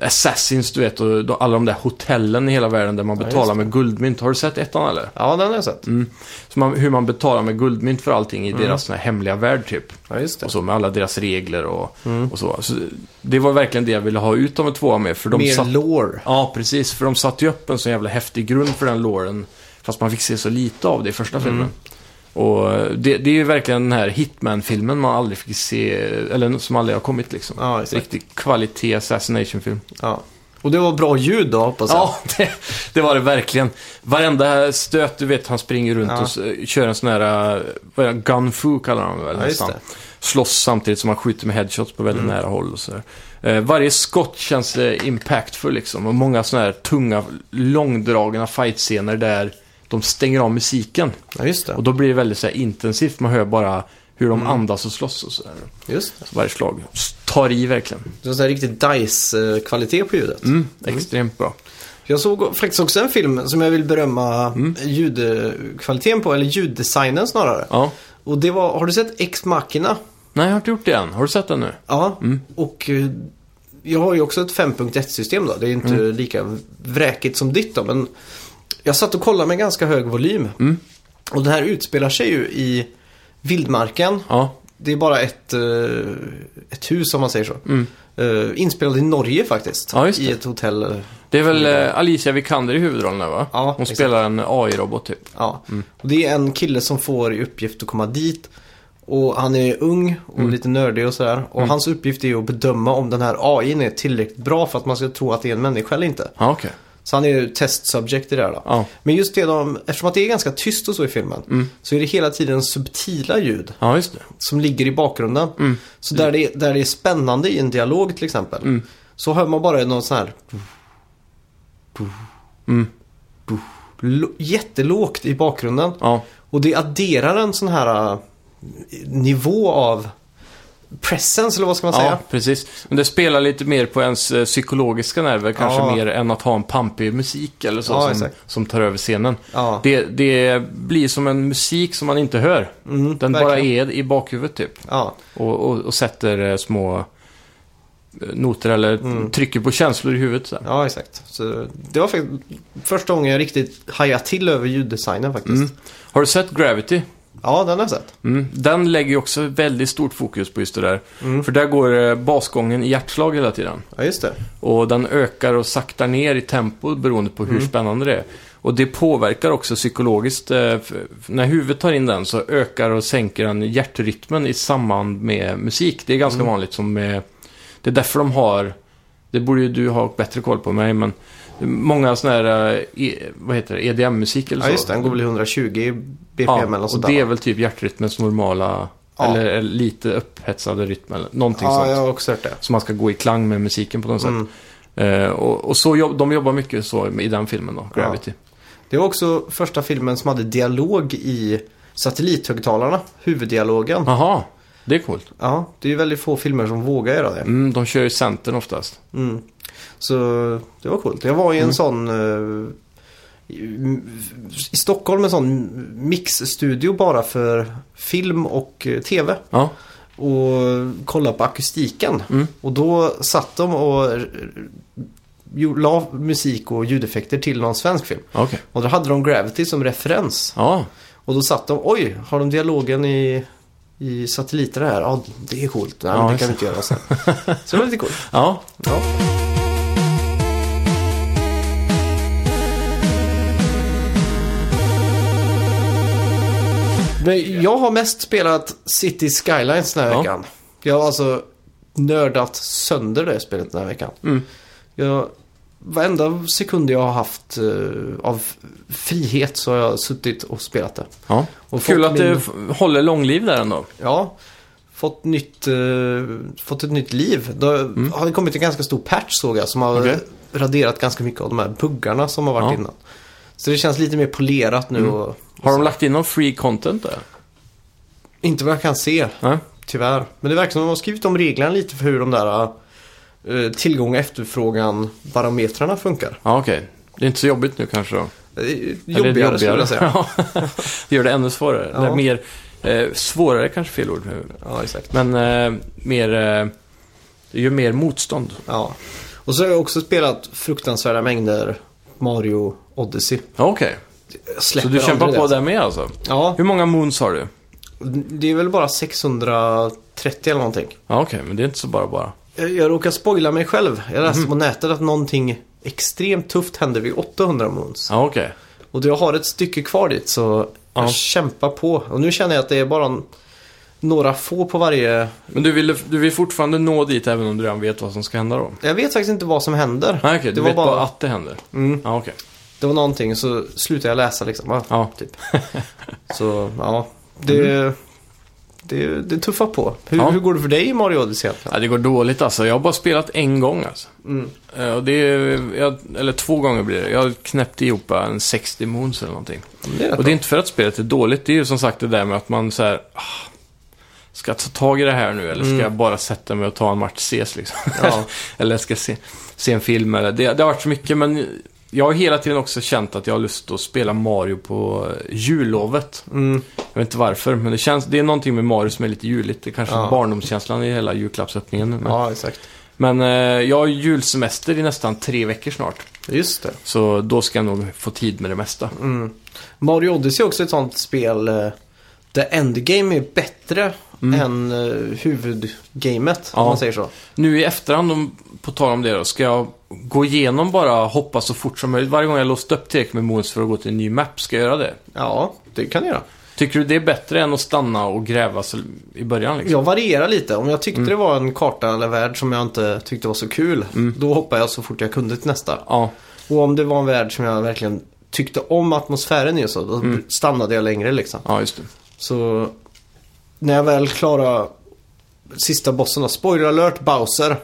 Assassins, du vet, och alla de där hotellen i hela världen där man Ja, betalar med guldmynt. Har du sett ettan eller? Ja, den har jag sett. Mm. Så man, hur man betalar med guldmynt för allting i Mm. deras sån här hemliga värld typ. Ja, just det. Och så med alla deras regler och, Mm. och så. så. Det var verkligen det jag ville ha ut av en tvåa med. För de Mer satt, lore. Ja, precis. För de satte ju upp en så jävla häftig grund för den loren. Fast man fick se så lite av det i första filmen. Och det, det är ju verkligen den här Hitman-filmen man aldrig fick se, eller som aldrig har kommit liksom. Ja, exakt. Riktig kvalitet assassination-film. Ja. Och det var bra ljud då, hoppas jag. Ja, (laughs) det, det var det verkligen. Varenda stöt, du vet, han springer runt Ja. och kör en sån här, vad är det, gun-fu kallar det väl Ja, nästan. Slåss samtidigt som han skjuter med headshots på väldigt Mm. nära håll och så. Eh, varje skott känns eh, impactful liksom. Och många såna här tunga, långdragna fightscener där de stänger av musiken. Ja, just det. Och då blir det väldigt så här, intensivt. Man hör bara hur de Mm. andas och slåss och sådär. Just det. Så varje slag tar i verkligen. Det var sån här riktig DICE-kvalitet på ljudet. Mm, extremt bra. Jag såg faktiskt också en film som jag vill berömma Mm. ljudkvaliteten på, eller ljuddesignen snarare. Ja. Och det var, har du sett Ex Machina? Nej, jag har inte gjort det än. Har du sett den nu? Ja. Mm. Och eh, jag har ju också ett 5.1-system då. Det är inte Mm. lika vräkigt som ditt då, men jag satt och kollade med ganska hög volym. Mm. Och det här utspelar sig ju i vildmarken. Ja. Det är bara ett, eh, ett hus om man säger så. Mm. Uh, inspelad i Norge faktiskt. Ja. I ett hotell. eh, Det är väl eh, Alicia Vikander i huvudrollen där, va? Ja, Hon exakt. spelar en AI-robot typ. Ja. Mm. Och det är en kille som får i uppgift att komma dit. Och han är ung och Mm. lite nördig och sådär. Och hans uppgift är att bedöma om den här AIn är tillräckligt bra för att man ska tro att det är en människa eller inte. Ja, okej. Så han är ju test subject i det här då. Ja. Men just det de, eftersom att det är ganska tyst och så i filmen. Mm. Så är det hela tiden subtila ljud ja, just det. som ligger i bakgrunden. Mm. Så där det, är, där det är spännande i en dialog till exempel. Mm. så hör man bara någon sån här... Mm. Jättelågt i bakgrunden. Ja, Och det adderar en sån här äh, nivå av presence, eller vad ska man säga? ja, precis. Men det spelar lite mer på ens eh, psykologiska nerver, kanske Ja. mer än att ha en pampig musik eller så Ja, som, som tar över scenen. Ja. Det, det blir som en musik som man inte hör. Mm, Den bara verkligen. är i bakhuvudet typ. Och, och, och sätter eh, små eh, noter eller Mm. trycker på känslor i huvudet. Så ja, exakt. Så det var faktiskt första gången jag riktigt hajade till över ljuddesignen faktiskt. Mm. Har du sett Gravity? Ja, den har jag sett. Mm. Den lägger ju också väldigt stort fokus på just det där. Mm. För där går eh, basgången i hjärtslag hela tiden. Ja, just det. Och den ökar och saktar ner i tempo beroende på hur Mm. spännande det är. Och det påverkar också psykologiskt. eh, När huvudet tar in den så ökar och sänker den hjärtrytmen i samband med musik. Det är ganska Mm. vanligt som med... Det är därför de har... Det borde ju du ha bättre koll på mig, men många sådana här, eh, e, vad heter det, EDM-musik eller Ja, så. just det. Den går väl i 120 BPM Ja, eller något och det är väl typ hjärtrytmens normala, Ja. eller, lite upphetsade rytm eller någonting Ja, sånt. jag har också hört det. Så man ska gå i klang med musiken på något Mm. sätt. Eh, och och så jobb, de jobbar mycket så i den filmen då, Gravity. Det var också första filmen som hade dialog i satellithögtalarna. Huvuddialogen. Jaha, det är coolt. Ja, det är ju väldigt få filmer som vågar göra det. Mm, de kör ju centern oftast. Mm. Så det var coolt. Jag var i en Mm. sån... eh, i, Stockholm en sån mixstudio bara för film och eh, tv. Ja, Och kollade på akustiken. Mm. Och då satt de och eh, la musik och ljudeffekter till någon svensk film. okej. Och då hade de Gravity som referens. Ja, Och då satt de, oj, har de dialogen i, i satelliter här? Ja, det är coolt. Nej, Ja, det kan vi inte göra sen. Så det var lite coolt. (laughs) ja. Ja. Men jag har mest spelat City Skylines den här Ja. veckan. Jag har alltså nördat sönder det spelet den här veckan. Mm. Jag, varenda sekund jag har haft eh, av frihet så har jag suttit och spelat det. ja. Och Kul att det min- f- håller långliv där ändå. Ja, fått, nytt, eh, fått ett nytt liv. Det har det kommit en ganska stor patch såg jag som har Mm. Okej. raderat ganska mycket av de här buggarna som har varit Ja. innan. Så det känns lite mer polerat nu Mm. och, Har de lagt in någon free content där? inte vad jag kan se, Nej? tyvärr. Men det verkar som att de har skrivit om reglerna lite för hur de där eh, tillgång och efterfrågan barometrarna funkar. Ja, okej. Det är inte så jobbigt nu kanske då? Eh, Eller Jobbigare, skulle jag säga. (laughs) Ja, det gör det ännu svårare. Ja. Eller mer... Eh, svårare kanske fel ord. Ja, exakt. Men eh, mer... Eh, det gör mer motstånd. Ja. Och så har jag också spelat fruktansvärda mängder Mario Odyssey. Ja, Okej. Jag Så släpper du kämpar på det. där med alltså? Ja, Hur många moons har du? det är väl bara 630 eller någonting. Ja, okej. Men det är inte så bara bara. Jag, jag råkar spoila mig själv. Jag läste Mhm. på nätet att någonting extremt tufft hände vid 800 moons. Ja, okej. Och jag har ett stycke kvar dit så Ja. jag kämpar på. Och nu känner jag att det är bara en, några få på varje... Men du vill, du vill fortfarande nå dit även om du redan vet vad som ska hända då? Jag vet faktiskt inte vad som händer. Nej, okej. Du Det var vet bara... bara- att det händer? Mm, Ja, okej. Det var någonting så slutade jag läsa liksom. Ja, Ja. Typ. Så ja, det, det, det tuffar på. Hur, Ja. hur går det för dig i Mario Odyssey egentligen? ja, det går dåligt alltså. Jag har bara spelat en gång alltså. Mm. Eh, Och det jag, eller två gånger blir det. Jag har knäppt ihop en 60 moons eller någonting. Det Och det är inte för att spelet är dåligt. Det är ju som sagt det där med att man så här, ah, Ska jag ta tag i det här nu eller ska Mm. jag bara sätta mig och ta en match CS liksom? Ja. (laughs) eller ska jag se, se en film eller... Det, det har varit så mycket men jag har hela tiden också känt att jag har lust att spela Mario på eh, jullovet. Mm. Jag vet inte varför, men det känns... Det är någonting med Mario som är lite juligt. Det är kanske Ja. barndomskänslan i hela julklappsöppningen. Men, ja, exakt. men eh, jag har julsemester i nästan tre veckor snart. Just det. Så då ska jag nog få tid med det mesta. Mm. Mario Odyssey är också ett sånt spel eh, där endgame är bättre Mm. än uh, huvudgamet, Ja. om man säger så. Nu i efterhand, på tal om det då, ska jag gå igenom bara hoppa så fort som möjligt. Varje gång jag låst upp tillräckligt med moons för att gå till en ny map, ska jag göra det? Ja, det kan jag göra. Tycker du det är bättre än att stanna och gräva i början liksom? Jag varierar lite. Om jag tyckte Mm. det var en karta eller värld som jag inte tyckte var så kul, Mm. då hoppar jag så fort jag kunde till nästa. Ja, Och om det var en värld som jag verkligen tyckte om atmosfären i och så, då Mm. stannade jag längre liksom. ja just det. Så när jag väl klarade sista bossen då, spoiler alert, Bowser.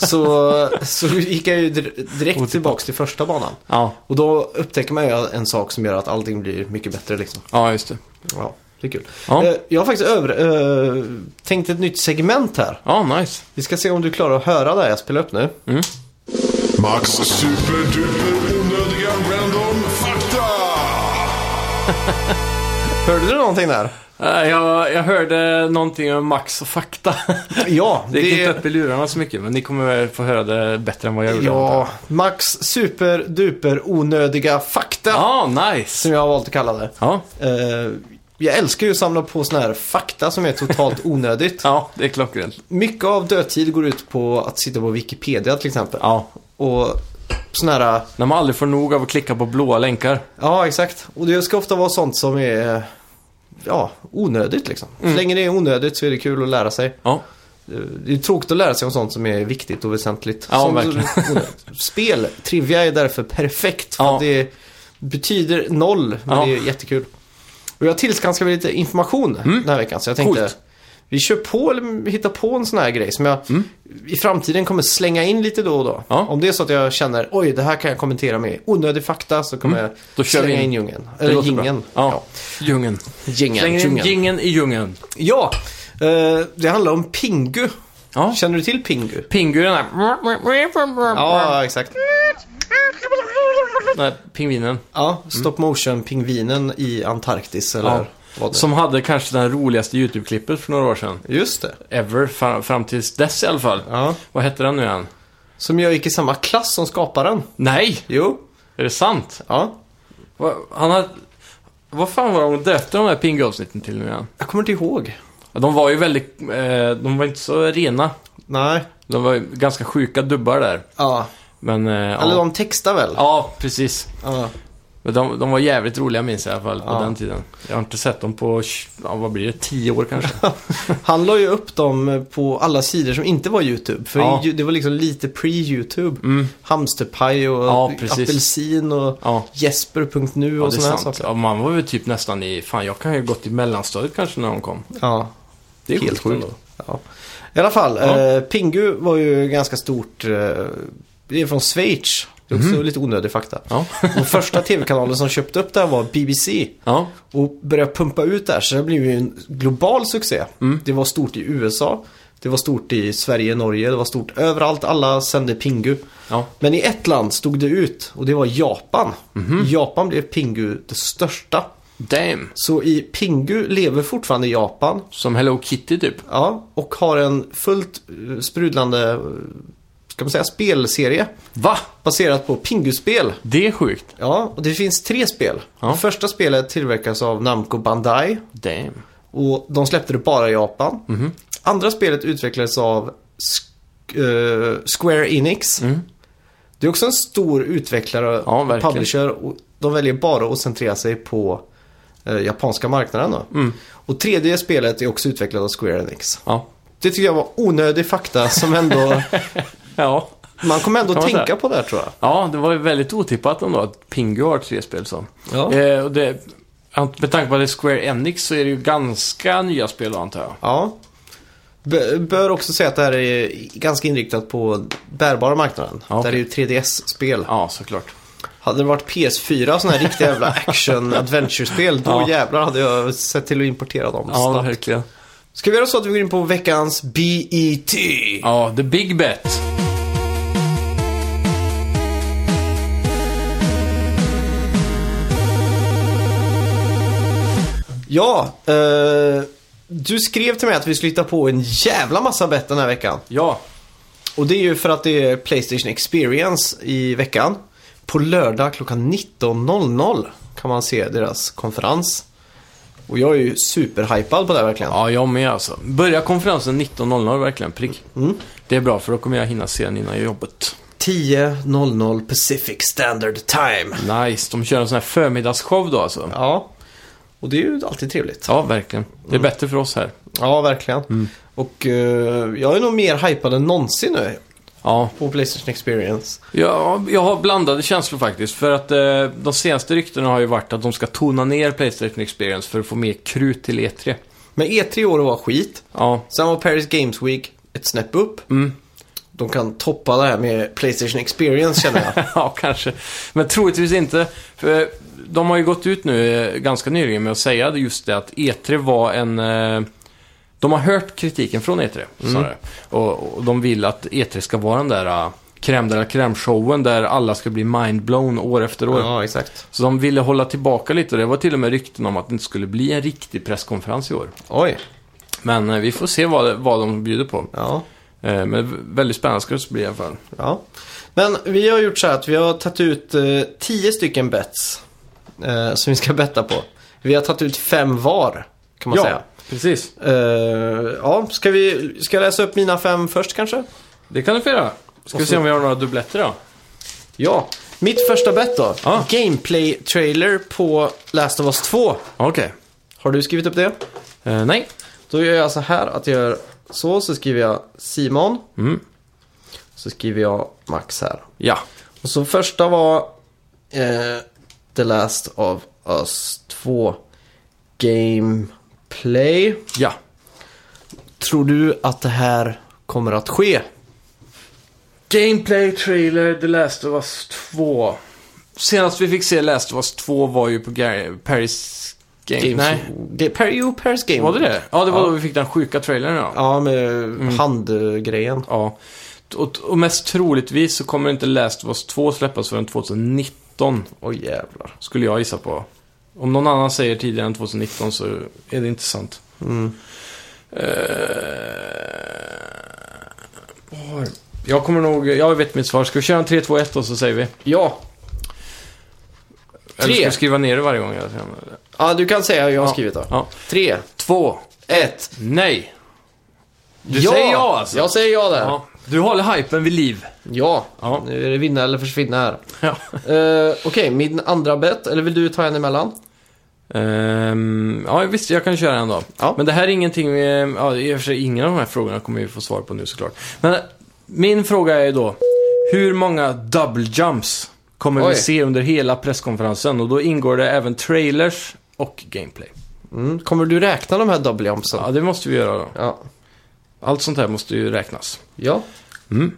(laughs) så, så gick jag ju dir- direkt tillbaks till första banan. Ja, Och då upptäcker man ju en sak som gör att allting blir mycket bättre liksom. ja just det. Ja, det är kul. Ja. Eh, Jag har faktiskt över, eh, tänkt ett nytt segment här. Ja, nice. Vi ska se om du klarar att höra det jag spelar upp nu. Max superduper onödiga random fakta! (laughs) Hörde du någonting där? Eh, Jag, jag hörde någonting om Max och fakta. Ja, (laughs) Det gick inte upp i lurarna så mycket, men ni kommer få höra det bättre än vad jag gjorde. Ja, Max superduper onödiga fakta. Ja, nice. Som jag har valt att kalla det. Ja, Eh, jag älskar ju att samla på såna här fakta som är totalt (laughs) onödigt. ja, det är klockrent. Mycket av dödtid går ut på att sitta på Wikipedia till exempel. Ja, Och såna här... när man aldrig får nog av att klicka på blåa länkar. Ja, exakt. Och det ska ofta vara sånt som är... Ja, onödigt liksom. Så länge det är onödigt så är det kul att lära sig. Ja, Det är tråkigt att lära sig om sånt som är viktigt och väsentligt. Ja, verkligen. (laughs) Spel, trivia är därför perfekt. För Ja. det betyder noll, men Ja. det är jättekul. Och jag tillskansade mig lite information den här veckan. Så jag tänkte, Mm. Coolt. Vi kör på eller hittar på en sån här grej som jag i framtiden kommer slänga in lite då och då. Mm. Ja. Om det är så att jag känner, oj, det här kan jag kommentera med onödig fakta, så kommer jag Mm. Vi slänga in. in djungeln. Eller gingen. Ja, djungeln. Gingen, Slänger in djungeln. gingen i djungeln. Ja, eh, det handlar om Pingu. Ja, Känner du till Pingu? Pingu den här... Ja, exakt. Den pingvinen. Ja, stop motion-pingvinen i Antarktis eller Det Som hade kanske den roligaste YouTube-klippet för några år sedan. Just det. Ever, fram, fram tills dess i alla fall. Ja. Vad hette den nu igen? Som jag gick i samma klass som skaparen. Nej! Jo. Är det sant? Ja. Va, han har... Vad fan var de döpte de här Pingu-avsnitten till nu igen? Jag kommer inte ihåg. Ja, De var ju väldigt... Eh, de var inte så rena. Nej. De var ju ganska sjuka dubbar där. Ja. Men... Eh, Eller ja. de textar väl? ja, precis. Ja. De, de var jävligt roliga minns jag i alla fall på Ja. den tiden. Jag har inte sett dem på, ja, vad blir det, tio år kanske? (laughs) Han la ju upp dem på alla sidor som inte var YouTube. För Ja. ju- det var liksom lite pre-YouTube. Mm. Hamsterpaj och Ja, apelsin och Ja, Jesper.nu ja och är sådana saker. Ja, man var väl typ nästan i, fan jag kan ju gått i mellanstadiet kanske när de kom. Ja. Det är Helt sjukt. Ja. I alla fall, Ja. eh, Pingu var ju ganska stort. Eh, det är från Schweiz. Det är också lite onödig fakta. Ja. Och första tv-kanalen som köpte upp det här var BBC. Ja, Och började pumpa ut det här. Så det blev ju en global succé. Mm. Det var stort i USA. Det var stort i Sverige, Norge. Det var stort överallt. Alla sände Pingu. ja, Men i ett land stod det ut. Och det var Japan. Mhm. I Japan blev Pingu det största. damn. Så i Pingu lever fortfarande i Japan. Som Hello Kitty typ. Ja, och har en fullt eh, sprudlande, eh, ska man säga, spelserie. Va? Baserat på Pingu-spel. Det är sjukt. Ja, och det finns tre spel. Ja. Det första spelet tillverkas av Namco Bandai. Damn. Och de släppte det bara i Japan. Mhm. Andra spelet utvecklades av Sk- eh, Square Enix. Mm. Det är också en stor utvecklare Ja, och publisher. Och de väljer bara att centrera sig på eh, japanska marknaden. Då. Mm. Och tredje spelet är också utvecklat av Square Enix. Ja. Det tycker jag var onödig fakta som ändå... (laughs) (laughs) Ja. man kommer ändå man tänka säga. på det här, tror jag. Ja, det var ju väldigt otippat ändå att Pingu har tre spel så. Ja. Eh, och det, med tanke på att det är Square Enix så är det ju ganska nya spel antar jag. Ja. B- bör också säga att det här är ganska inriktat på bärbara marknaden. Ja, Det här är ju 3DS-spel. Ja, såklart. Hade det varit PS4, sådana här riktiga jävla (laughs) action-adventure-spel, då Ja. jävlar hade jag sett till att importera dem Ja, snabbt. verkligen. Ska vi göra så att vi går in på veckans BET? Ja, The Big Bet. Ja, eh, du skrev till mig att vi skulle hitta på en jävla massa bett den här veckan. Ja, Och det är ju för att det är Playstation Experience i veckan. På lördag klockan 19.00 kan man se deras konferens. Och jag är ju superhypad på det här verkligen. ja jag med alltså. Börjar konferensen 19.00 verkligen, prick. Mm. Det är bra för då kommer jag hinna se den innan jobbet. 10.00 Pacific Standard Time. Nice, de kör en sån här förmiddagsshow då alltså. Ja, och det är ju alltid trevligt. Ja, verkligen. Det är bättre för oss här. Ja, verkligen. Och eh, jag är nog mer hypad än någonsin nu Ja, på Playstation Experience. jag, jag har blandade känslor faktiskt. För att eh, de senaste ryktena har ju varit att de ska tona ner Playstation Experience för att få mer krut till E3. Men E3 i år var skit. Ja, Sen var Paris Games Week ett snäpp upp. Mm. De kan toppa det här med Playstation Experience känner jag. (laughs) ja kanske. Men troligtvis inte. För de har ju gått ut nu eh, ganska nyligen med att säga just det att E3 var en... eh, De har hört kritiken från E3, snarare. Och, och de vill att E3 ska vara den där uh, crème de la crème-showen där alla ska bli mindblown år efter år. ja, exakt. Så de ville hålla tillbaka lite och det var till och med rykten om att det inte skulle bli en riktig presskonferens i år. Oj. Men eh, vi får se vad, vad de bjuder på. Ja. Eh, Men väldigt spännande ska det bli i alla fall. ja. Men vi har gjort så här att vi har tagit ut eh, tio stycken bets. Eh, som vi ska betta på. Vi har tagit ut fem var, kan man säga. precis. Eh, ja, ska vi ska jag läsa upp mina fem först kanske? Det kan du få göra. Ska Och vi så- se om vi har några dubbletter då? Ja. Mitt första bet då. Ja. Gameplay-trailer på Last of Us 2. Okej. Har du skrivit upp det? Eh, nej. Då gör jag så här att jag gör så, så skriver jag Simon. Mm. Så skriver jag Max här. Ja. Och så första var eh, The Last of Us 2 Gameplay. Ja. Tror du att det här kommer att ske? Gameplay trailer The Last of Us 2. Senast vi fick se Last of Us 2 var ju på Paris Games. Nej. Ga- Per, jo, Paris Game. Var det det? Ja, det var Ja. då vi fick den sjuka trailern ja. Ja, med handgrejen. Ja. Och, och mest troligtvis så kommer inte Last of Us 2 släppas förrän 2019, Oj jävlar. skulle jag gissa på. Om någon annan säger tidigare än 2019 så är det inte sant. Mm. Har- jag kommer nog, jag vet mitt svar. Ska vi köra en 3, 2, 1 och så säger vi? Ja. Eller ska Tre. vi skriva ner det varje gång? Ja, du kan säga jag har Ja. skrivit då. Ja. Tre, Två, ett. nej. Du ja! säger ja alltså? Jag säger ja där. Ja. Ja. Du håller hypen vid liv. Ja. Nu är det vinna eller försvinna här. Ja. Eh, Okej, min andra bet. Eller vill du ta en emellan? Ehm, ja, visst, jag kan köra en då. Ja. Men det här är ingenting, vi, ja, i och för sig ingen av de här frågorna kommer vi få svar på nu såklart. Men eh, min fråga är då, hur många double jumps kommer Oj. vi se under hela presskonferensen? Och då ingår det även trailers och gameplay. Mm. Kommer du räkna de här double jumpsen? Ja, det måste vi göra då. Ja. Allt sånt här måste ju räknas. Ja. Mm.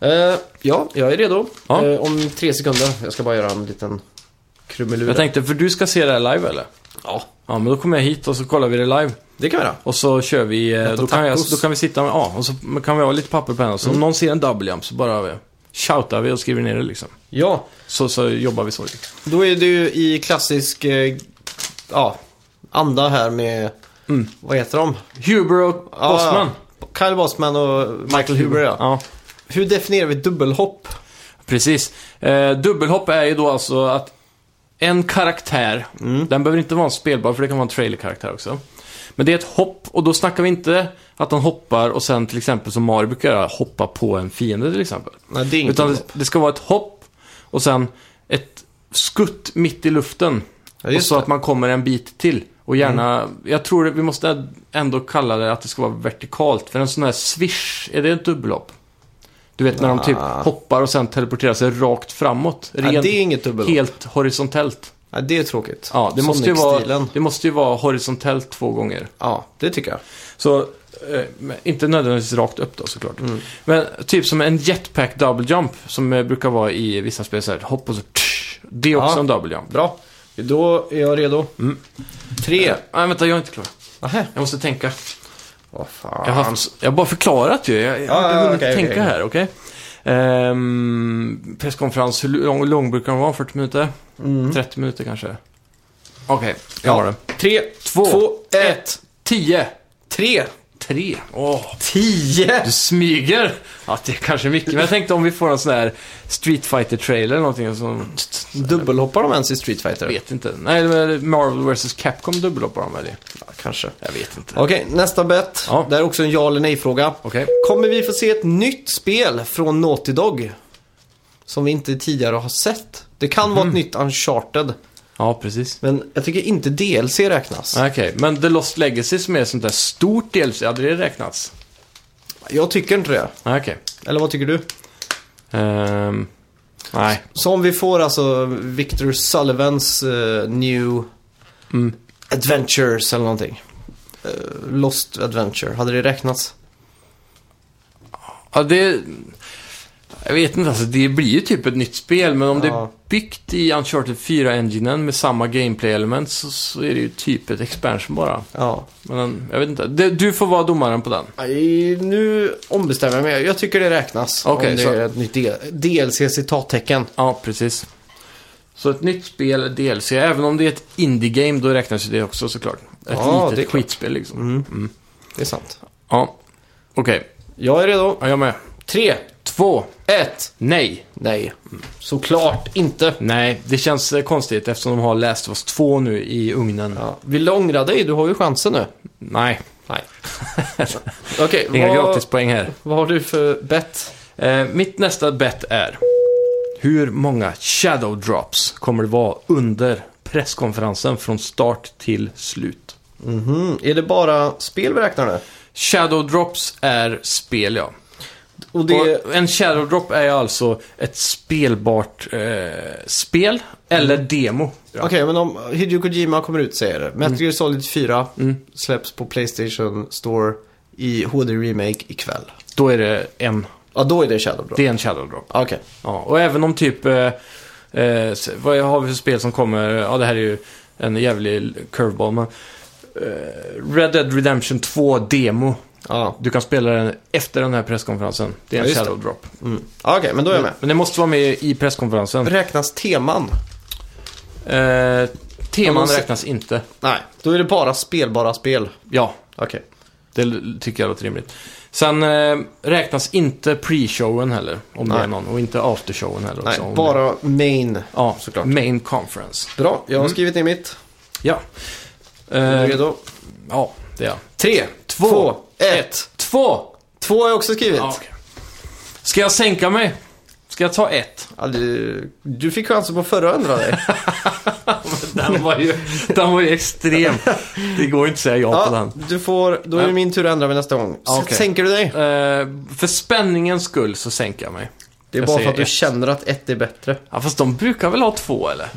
Eh, ja, jag är redo. Ja. Eh, om tre sekunder. Jag ska bara göra en liten krumelur. Jag tänkte, för du ska se det här live eller? Ja, Ja, men då kommer jag hit och så kollar vi det live. det kan vi göra. Och så kör vi, eh, då kan, jag, då kan vi sitta med, ja, och så kan vi ha lite papper på henne. Så om någon ser en double jump så bara eh, shoutar vi och skriver ner det liksom. Ja, Så, så jobbar vi så. då är du i klassisk eh, ja, anda här med, Mm. vad heter de? Huber och Ja, Bossman. Kyle Bossman och Michael Huber, ja. Ja, Hur definierar vi dubbelhopp? precis. Eh, dubbelhopp är ju då alltså att en karaktär, Mm. den behöver inte vara en spelbar för det kan vara en trailerkaraktär också. Men det är ett hopp och då snackar vi inte att han hoppar och sen till exempel som Mario brukar göra, hoppa på en fiende till exempel. Nej, det är inget Utan det, det ska vara ett hopp och sen ett skutt mitt i luften. Ja, och så det. Mm. att man kommer en bit till. Och gärna, jag tror vi måste ändå kalla det att det ska vara vertikalt. För en sån här swish, är det ett dubbelhopp? Du vet när de typ Ah. hoppar och sen teleporterar sig rakt framåt. Rent, det är inget dubbelhopp. helt horisontellt. Nej, det är tråkigt. Ja, det måste, ju vara, det måste ju vara horisontellt två gånger. Ja, det tycker jag. Så, eh, inte nödvändigtvis rakt upp då såklart. Mm. Men typ som en jetpack double jump som eh, brukar vara i vissa spel så här, hopp och så tsch, Det är också Ja. en double jump. Bra. Då är jag redo. Mm. Tre. Nej, vänta, jag är inte klar. Nähä. Jag måste tänka. Vad fan. Jag har, haft, jag har bara förklarat ju. Jag, jag har Ja, inte ja, hunnit okej, tänka okej. här, okej? Ehm, presskonferens, hur lång, lång brukar den vara? 40 minuter? 30 minuter kanske? Okej, jag har det. Tre, Två, två, ett. 10, Tre. 3. Åh, Tio! du smyger! Ja, det är kanske mycket. Men jag tänkte om vi får en sån här Street fighter trailer eller någonting som... Dubbelhoppar de ens i Street Fighter? Jag vet inte. Nej, Marvel vs Capcom dubbelhoppar de väl i? Ja, kanske. Jag vet inte. Okej, nästa bet. Ja. Det är också en ja eller nej-fråga. Okej. Kommer vi få se ett nytt spel från Naughty Dog? Som vi inte tidigare har sett. Det kan vara ett nytt Uncharted. Ja, precis. Men jag tycker inte DLC räknas. Okej, men The Lost Legacy som är sånt där stort DLC, hade det räknats? Jag tycker inte det. Okej. Eller vad tycker du? Ehm, nej. Så om vi får alltså Victor Sullivans eh, New Mm. Adventures eller någonting. eh, Lost Adventure? Hade det räknats? Ja, det... Jag vet inte, alltså det blir ju typ ett nytt spel, men om det Ja. Byggt i Uncharted 4-enginen med samma gameplay-element så, så är det ju typ ett expansion bara. Ja. Men jag vet inte. Du får vara domaren på den. Nej, Nu ombestämmer jag mig. Jag tycker det räknas. Okej, om det så- är ett nytt del- DLC citattecken. Ja, precis. Så ett nytt spel, DLC, även om det är ett indie-game, då räknas ju det också såklart. Ett Ja, är litet skitspel liksom. Mm. Det är sant. Ja, okej. Jag är redo. Ja, jag med. Tre, Två. ett. Nej. Nej, såklart inte. Nej, det känns eh, konstigt eftersom de har of Us 2 nu i ugnen. Ja. Vill du ångra dig? Du har ju chansen nu. Nej, Nej. (laughs) Okej, inga vad, gratispoäng här. vad har du för bett? Eh, mitt nästa bet är hur många shadow drops kommer det vara under presskonferensen från start till slut? Mhm. Är det bara spel vi räknar nu? Shadow drops är spel, ja. Och det... Och en shadow drop är alltså ett spelbart eh, spel eller demo. Okej, men om Hideo Kojima kommer ut säger det. Metal Gear Solid 4 Mm. släpps på Playstation Store i HD-remake ikväll. Då är det en, Ja, då är det Shadow Drop. det är en shadow drop. Okej. Ja, och även om typ, eh, eh, vad har vi för spel som kommer, ja det här är ju en jävlig curveball, men eh, Red Dead Redemption 2 demo. Ja. Du kan spela den efter den här presskonferensen. Det är Ja, en just det. shadow drop. Mm. Okej, men då är jag med. Men det måste vara med i presskonferensen. Räknas teman? Eh, teman Ja, räknas inte. Nej, då är det bara spelbara spel. Ja, Okej. det l- tycker jag låter rimligt. Sen eh, räknas inte pre-showen heller, om det Nej. är någon. Och inte aftershowen heller. Nej, också, om bara main. Det. Ja, såklart. Main conference. Bra, jag har skrivit ner mitt. Ja. Är Eh, du redo? ja, det är jag. Tre, två, två, ett. Två! Två har jag också skrivit. Ja, okej. Ska jag sänka mig? Ska jag ta ett? Ja, du, du fick chansen på förra ändra dig. (laughs) Den var ju, den var ju extrem. Det går inte att säga ja, på Ja, den. du får, då är det min tur att ändra mig nästa gång. S- okej. Sänker du dig? Eh, för spänningens skull så sänker jag mig. Det är jag bara för att du ett. känner att ett är bättre. Ja, fast de brukar väl ha två, eller?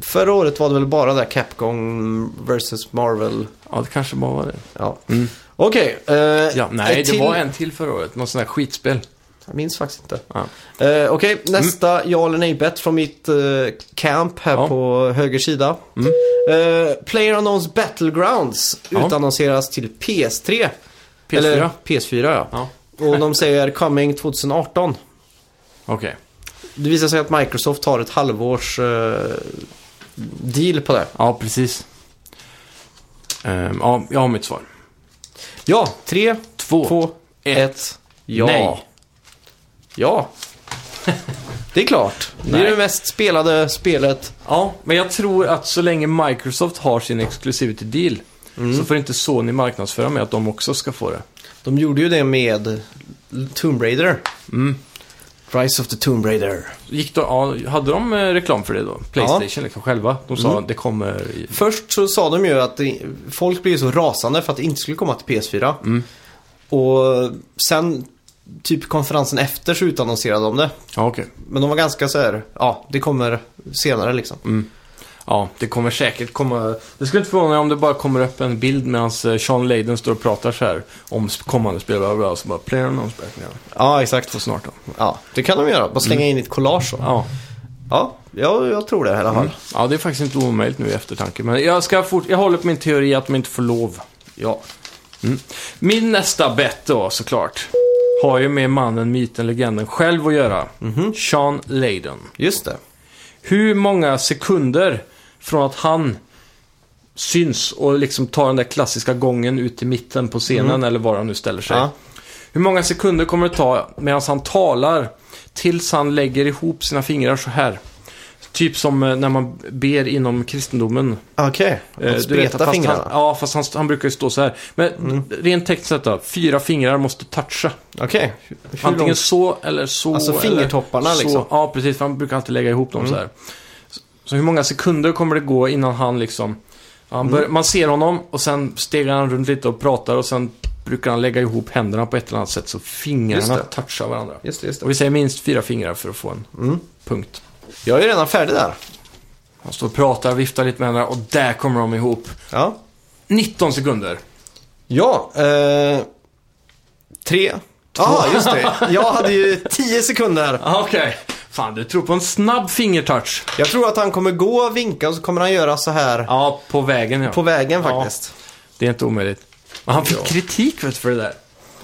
Förra året var det väl bara där Capcom vs Marvel. Ja, det kanske bara var det. Ja. Okej. eh, Ja, nej, ett det till- var en till förra året. Någon sån här skitspel. Jag minns faktiskt inte. Ja. Eh, Okej, nästa ja eller nej-bet från mitt eh, camp här Ja. på höger sida. Mm. Uh, Player Battlegrounds Ja. utannonseras till PS3. PS4? Eller PS4 ja. Ja, Och de säger coming 2018. okej. Det visar sig att Microsoft har ett halvårs eh, deal på det. Ja, precis. Ehm, ja, jag har mitt svar. Ja, tre, Två. två, ett. ett. Ja. Nej. Ja. (laughs) Det är klart. Det är Nej. det mest spelade spelet. Ja, men jag tror att så länge Microsoft har sin exclusivity deal Mm. så får inte Sony marknadsföra med att de också ska få det. De gjorde ju det med Tomb Raider. Mm. Rise of the Tomb Raider. Gick då, ja, hade de eh, reklam för det då? Playstation liksom själva? De sa Mm. att det kommer i... Först så sa de ju att det, folk blev så rasande för att det inte skulle komma till PS4. Mm. Och sen, typ konferensen efter så utannonserade de det. Ja, okej. Men de var ganska så här, ja, det kommer senare liksom. Ja, det kommer säkert komma... Det skulle inte förvåna mig om det bara kommer upp en bild medan Sean Layden står och pratar så här om kommande spel, bla, så bara player now. Ja, exakt. För snart då. Ja, det kan de göra. Bara slänga in i ett collage så. Ja. Ja, jag, jag tror det i alla fall. ja, det är faktiskt inte omöjligt nu i eftertanke. Men jag, ska fort... jag håller på min teori att de inte får lov. Ja. Min nästa bet då, såklart, har ju med mannen, myten, legenden själv att göra. Sean Layden. Just det. Hur många sekunder från att han syns och liksom tar den där klassiska gången ut till mitten på scenen eller var han nu ställer sig. Ja. Hur många sekunder kommer det ta medan han talar tills han lägger ihop sina fingrar så här? Typ som eh, när man ber inom kristendomen. Okej. Eh, Okay. du vet, Spreta fingrarna. Han, ja, fast han, han brukar ju stå så här. Men rent tekniskt sett då, fyra fingrar måste toucha. Okej. Hur Antingen långt- så eller så. Alltså eller fingertopparna så. liksom. Ja, precis. För han brukar alltid lägga ihop dem så här. Så, hur många sekunder kommer det gå innan han liksom... Han bör, Man ser honom och sen stegar han runt lite och pratar och sen brukar han lägga ihop händerna på ett eller annat sätt så fingrarna touchar varandra. Just det, just det. Och vi säger minst fyra fingrar för att få en Mm. punkt. Jag är redan färdig där. Han står och pratar, viftar lite med händerna och där kommer de ihop. Ja. 19 sekunder. Ja, eh, tre. Ja, just det. (laughs) Jag hade ju tio sekunder. Ah, Okej. Fan, du tror på en snabb fingertouch. Jag tror att han kommer gå och vinka och så kommer han göra så här Ja, på vägen ja. på vägen Ja. faktiskt. Det är inte omöjligt. Men han fick Ja. kritik vet, du, för det där.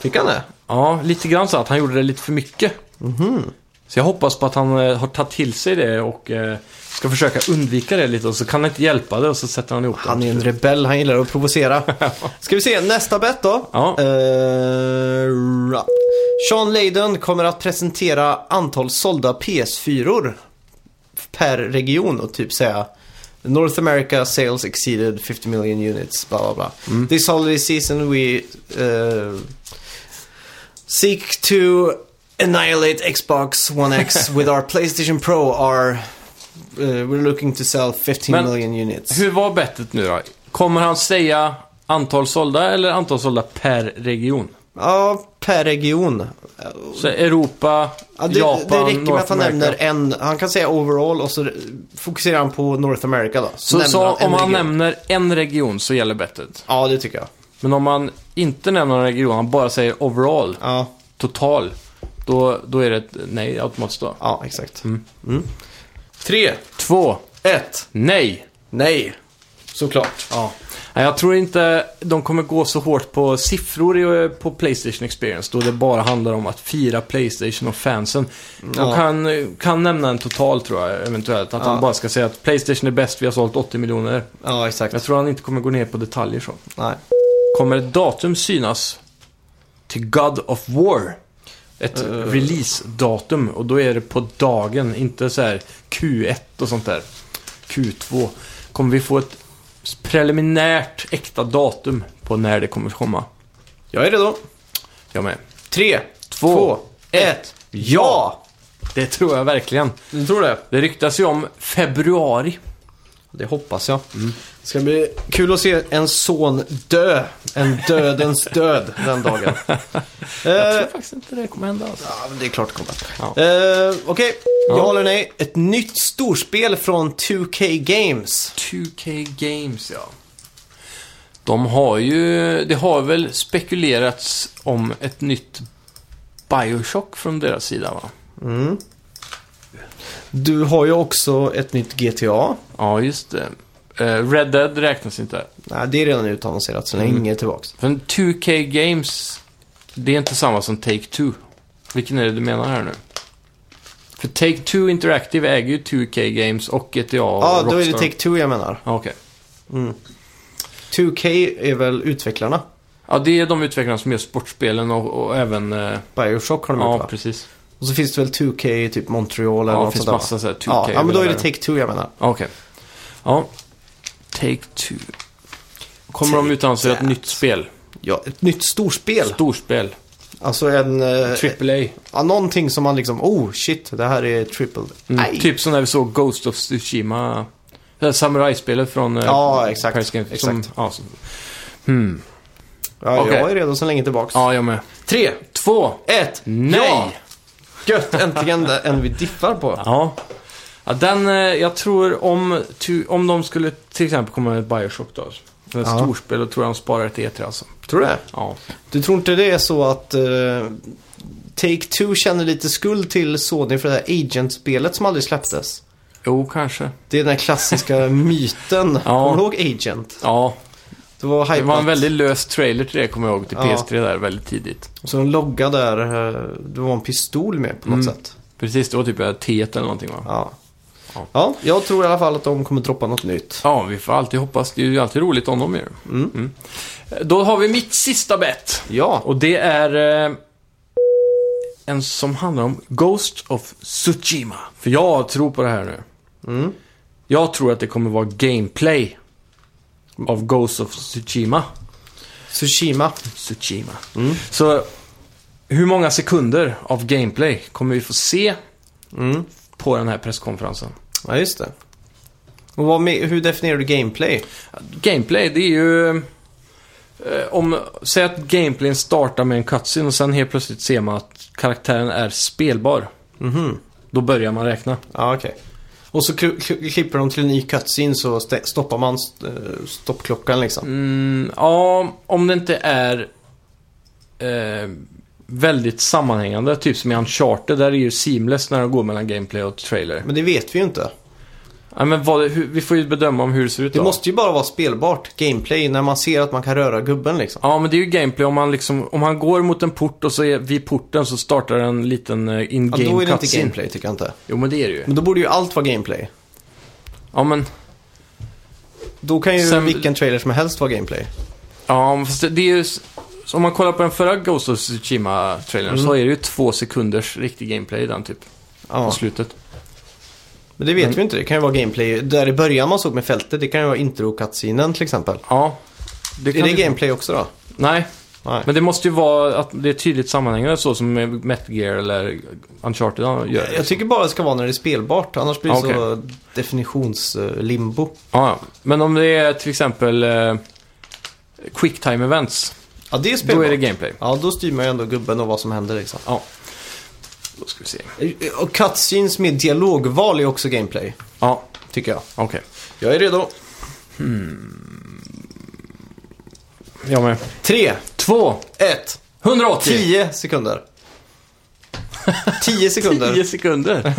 Fick han det? Ja, lite grann så att han gjorde det lite för mycket. Mhm. Så jag hoppas på att han eh, har tagit till sig det och eh, ska försöka undvika det lite och så kan han inte hjälpa det och så sätter han ihop Han är en rebell, han gillar att provocera. (laughs) Ska vi se, nästa bett då. Ja. Ra- Sean Layden kommer att presentera antal sålda PS4 per region och typ säga North America sales exceeded 50 million units, bla bla bla. Mm. This holiday season we eh, seek to annihilate Xbox One X (laughs) with our PlayStation Pro are eh, we're looking to sell 15 Men million units. Hur var bettet nu då? Kommer han säga antal sålda eller antal sålda per region? Ja, per region. Så Europa, Ja, det, Japan, det räcker med North att han America. nämner en, han kan säga overall och så fokuserar han på North America då. Så, nämner så han om han region. nämner en region så gäller bettet. Ja, det tycker jag. Men om man inte nämner en region, han bara säger overall, Ja, total, då, då är det ett nej automatiskt då. ja exakt. Mm. Mm. Tre, Två, ett, nej. nej. Såklart. Ja. Nej, Jag tror inte de kommer gå så hårt på siffror i- på Playstation Experience då det bara handlar om att fira Playstation och fansen. De Ja. kan, kan nämna en total tror jag eventuellt. Att Ja. han bara ska säga att Playstation är bäst, vi har sålt 80 miljoner. Ja, exakt. Jag tror han inte kommer gå ner på detaljer så. Nej. Kommer ett datum synas till God of War? Ett Eh. release-datum och då är det på dagen, inte så här Q1 och sånt där. Q2. Kommer vi få ett preliminärt äkta datum på när det kommer komma? Jag är redo. Jag med. Tre, Två, två, ett. Ja! Det tror jag verkligen. Du tror det? Det ryktas ju om februari. Det hoppas jag. Det ska bli kul att se en son dö. En dödens (laughs) död den dagen. Jag Eh, tror faktiskt inte det kommer hända. Alltså. Ja, men det är klart det kommer. Ja. Eh, Okej, ja eller nej. Ett nytt storspel från 2K Games. 2K Games, ja. De har ju, det har väl spekulerats om ett nytt Bioshock från deras sida va? Mm. Du har ju också ett nytt GTA. Ja, just det. Eh, Red Dead räknas inte. Nej, det är redan utannonserat så länge tillbaks. För en 2K Games, det är inte samma som Take-Two. Vilken är det du menar här nu? För Take-Two Interactive äger ju 2K Games och GTA och Ja, då är det Rockstar. Take-Two jag menar. Ja, Okej. 2K är väl utvecklarna. Ja, det är de utvecklarna som gör sportspelen och, och även... Eh, Bioshock har de gjort ja, va? precis. Och så finns det väl 2K i typ Montreal eller Ja, det något finns sånt där, massa va? så här 2K. Ja, ja, men då är det. Take-Two jag menar. Okej. Ja. Take-Two. Kommer de utannonsera ett Take nytt spel? Ja, ett nytt storspel. Storspel. Alltså en... Eh, Triple A. ja, någonting som man liksom, oh shit, det här är triple. Nej. Mm. Typ som när vi såg Ghost of Tsushima. Det här samurajspelet från... eh, Ja, exakt. Paris Games, Exakt. Som, ja, som, hmm. Ja, Okej. jag är redo så länge tillbaks. ja, jag med. Tre, Två. ett, Nej! ja! Gött, äntligen en vi diffar på. Ja. Ja den, eh, jag tror om, om de skulle till exempel komma med ett Bioshock då. Ett Ja. storspel, då tror jag de sparar ett E3 alltså. Tror du det? Ja. Du tror inte det är så att eh, Take-Two känner lite skuld till Sony för det här Agent-spelet som aldrig släpptes? Jo, kanske. Det är den här klassiska (laughs) myten. Ja. Kommer du ihåg Agent? Ja, Det var det var en väldigt lös trailer till det, kommer jag ihåg, till Ja. PS3 där väldigt tidigt. Och så en logga där, eh, det var en pistol med på något Mm. sätt. Precis, det var typ T eller någonting va? Ja. Ja. ja, jag tror i alla fall att de kommer droppa något nytt. Ja, vi får alltid hoppas. Det är ju alltid roligt om de gör det. Mm. Då har vi mitt sista bett. Ja, Och det är eh, en som handlar om Ghost of Tsushima. För jag tror på det här nu. Mm. Jag tror att det kommer vara gameplay av Ghost of Tsushima. Tsushima. Tsushima. Mm. Så hur många sekunder av gameplay kommer vi få se Mm. på den här presskonferensen? Ja, just det. Och vad med, hur definierar du gameplay? Gameplay, det är ju... eh, Om, säg att gameplayen startar med en cutscene och sen helt plötsligt ser man att karaktären är spelbar. Mhm. Då börjar man räkna. Ja, okej. Och så kl- kl- klipper de till en ny cutscene så stä- stoppar man st- eh, stoppklockan liksom. Mm, ja, om det inte är eh, väldigt sammanhängande, typ som i Uncharted, där är det ju seamless när de går mellan gameplay och trailer. Men det vet vi ju inte. Ja, men vad, hur, vi får ju bedöma om hur det ser ut Det då. måste ju bara vara spelbart gameplay när man ser att man kan röra gubben liksom. Ja, men det är ju gameplay om man liksom, om han går mot en port och så är vid porten så startar en liten eh, Ja, in-game då är det inte cutscene. gameplay tycker jag inte. Jo, men det är det ju. Men då borde ju allt vara gameplay. Ja, men, Då kan ju Sen- vilken trailer som helst vara gameplay. ja, fast det, det är ju... s- Om man kollar på den förra Ghost of Tsushima-trailern Mm. så är det ju två sekunders riktig gameplay i den typ, Ja. på slutet. Men det vet Men- vi inte. Det kan ju vara gameplay. Där i början man såg med fältet, det kan ju vara intro till exempel. Ja. Det Är det ju- gameplay också då? Nej, Nej. men det måste ju vara att det är tydligt sammanhängande så som Metal Gear eller Uncharted gör. Jag tycker bara det ska vara när det är spelbart. Annars blir det Okej. så definitionslimbo. Ja, men om det är till exempel eh, Quicktime Events, Ja, det är då spelbart. är det gameplay. Ja, då styr man ju ändå gubben och vad som händer liksom. Ja. Då ska vi se. Och cutscenes med dialogval är också gameplay, Ja, tycker jag. okej. Jag är redo. Jag med. Tre, Två. ett, 180. (laughs) tio sekunder. Tio sekunder. 10 sekunder.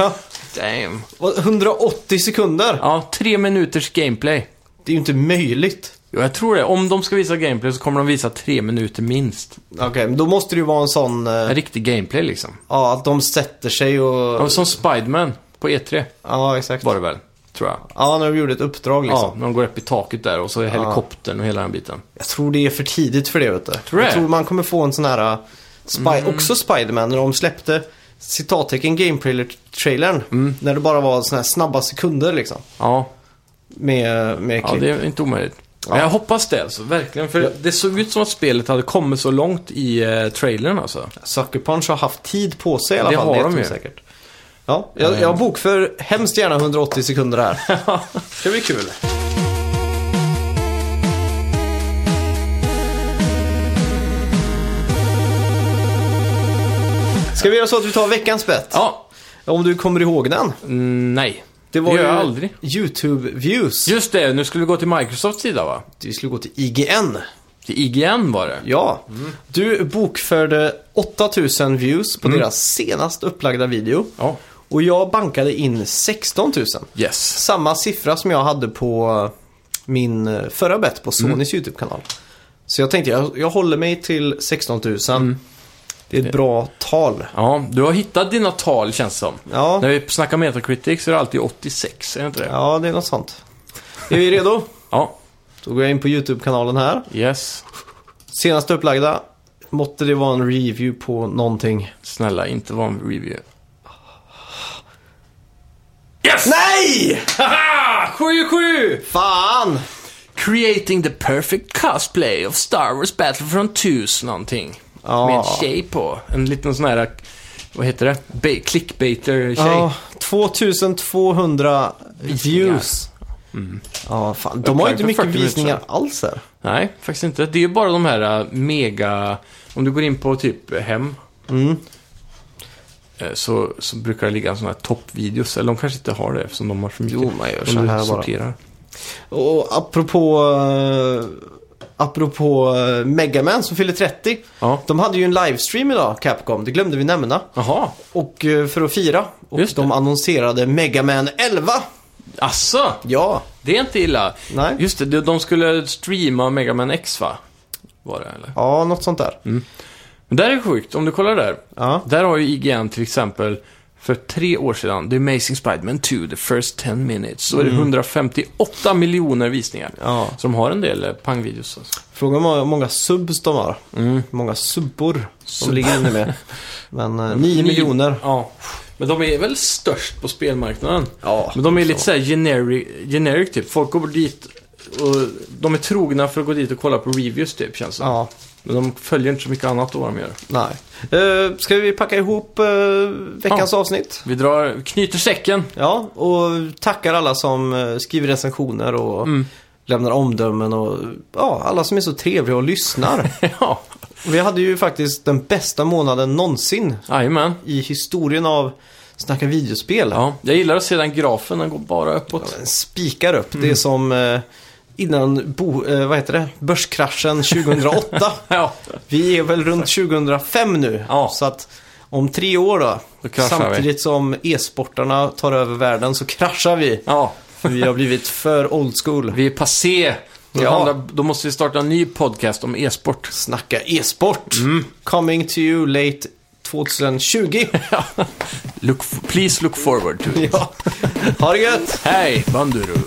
Damn. Och 180 sekunder. Ja, tre minuters gameplay. Det är ju inte möjligt. Jo, jag tror det. Om de ska visa gameplay så kommer de visa tre minuter minst. Okej, men då måste det ju vara en sån... eh, En riktig gameplay liksom. Ja, att de sätter sig och... Ja, som Spiderman på E3 Ja, exakt. var det väl, tror jag. Ja, när de gjorde ett uppdrag liksom. Ja, när de går upp i taket där och så är helikoptern och hela den biten. Jag tror det är för tidigt för det, vet du. Tror du jag det? tror man kommer få en sån här... uh, Spy- Också Spiderman, när de släppte citattecken gameplay-trailern. Mm. När det bara var såna här snabba sekunder liksom. Ja, Med, med ja klipp. det är inte omöjligt. Men jag hoppas det alltså, verkligen. För det såg ut som att spelet hade kommit så långt i eh, trailern alltså. Sucker Punch har haft tid på sig i alla Det fall. har det de tror ju. säkert. Ja, jag, jag bokför hemskt gärna 180 sekunder här. (laughs) Det blir kul. Ska vi göra så att vi tar veckans bett? Ja, Om du kommer ihåg den. mm, nej. Det var Det gör ju jag aldrig. YouTube-views. Just det, nu skulle vi gå till Microsofts sida va? Vi skulle gå till IGN. Till IGN var det. Ja. Du bokförde 8000 views på Mm. deras senast upplagda video. Ja. Och jag bankade in 16 000. Yes. Samma siffra som jag hade på min förra bett på Mm. Sonys YouTube-kanal. Så jag tänkte, jag, jag håller mig till 16 000. Mm. Det är ett bra tal. Ja, du har hittat dina tal känns det som. Ja, När vi snackar Metacritic så är det alltid 86, är det inte det? ja det är något sånt. Är vi redo? Ja. Då går jag in på YouTube-kanalen här. Yes. Senaste upplagda. Måtte det vara en review på någonting. Snälla, inte vara en review. Yes! Nej! Haha! 7-7! Fan! Creating the perfect cosplay of Star Wars Battlefront 2 någonting. Ja. Med en tjej på. En liten sån här, vad heter det? Ba- clickbaiter-tjej. Ja, 2200 views. Ja, fan. De har ju inte för mycket 40 minuter visningar alls här. Nej, faktiskt inte. Det är ju bara de här äh, mega... Om du går in på typ hem. Mm. eh, Så, så brukar det ligga sådana här toppvideos. Eller de kanske inte har det eftersom de har så mycket. Jo, man gör så här bara. sorterar. Och apropå, uh, apropå uh, Megaman som fyller 30. Ja. De hade ju en livestream idag, Capcom. Det glömde vi nämna. Jaha. Och eh, för att fira. Och Just det. de annonserade Megaman 11. Asså? Ja. Det är inte illa. Nej. Just det, de- skulle streama Mega Man X va? Var det eller? Ja, något sånt där. Men där är sjukt, om du kollar där. Ja. Där har ju IGN till exempel för tre år sedan, The Amazing Spider-Man 2, The First 10 Minutes, så är det 158 miljoner visningar. Ja. Så de har en del eh, pangvideos. Alltså. Fråga hur många subs de har. Hur många subbor som ligger inne med. (laughs) Men uh, 9 miljoner. Ja. Men de är väl störst på spelmarknaden? Ja. Men de är lite såhär generic, generic typ. Folk går dit och de är trogna för att gå dit och kolla på reviews typ, känns det. Ja. Men de följer inte så mycket annat då vad de gör. Nej. Uh, ska vi packa ihop uh, veckans avsnitt? Vi drar, knyter säcken. Ja, och tackar alla som eh, skriver recensioner och lämnar omdömen och ja, alla som är så trevliga och lyssnar. (laughs) ja, vi hade ju faktiskt den bästa månaden någonsin jajamän. i historien av snackar videospel. Ja, jag gillar att se den grafen, den går bara uppåt. Den spikar upp. Mm. Det är som eh, innan bo, eh, vad heter det? börskraschen 2008. (laughs) Ja, Vi är väl runt 2005 nu. Ja. Så att om tre år då, Då kraschar vi. samtidigt som e-sportarna tar över världen så kraschar vi. ja. Vi har blivit för old school. Vi är passé. Då, Ja. handlar, då måste vi starta en ny podcast om e-sport. Snacka e-sport. Mm. Coming to you late 2020. (laughs) Look, please look forward to it. ja. Ha det gött! Hej, Banduru.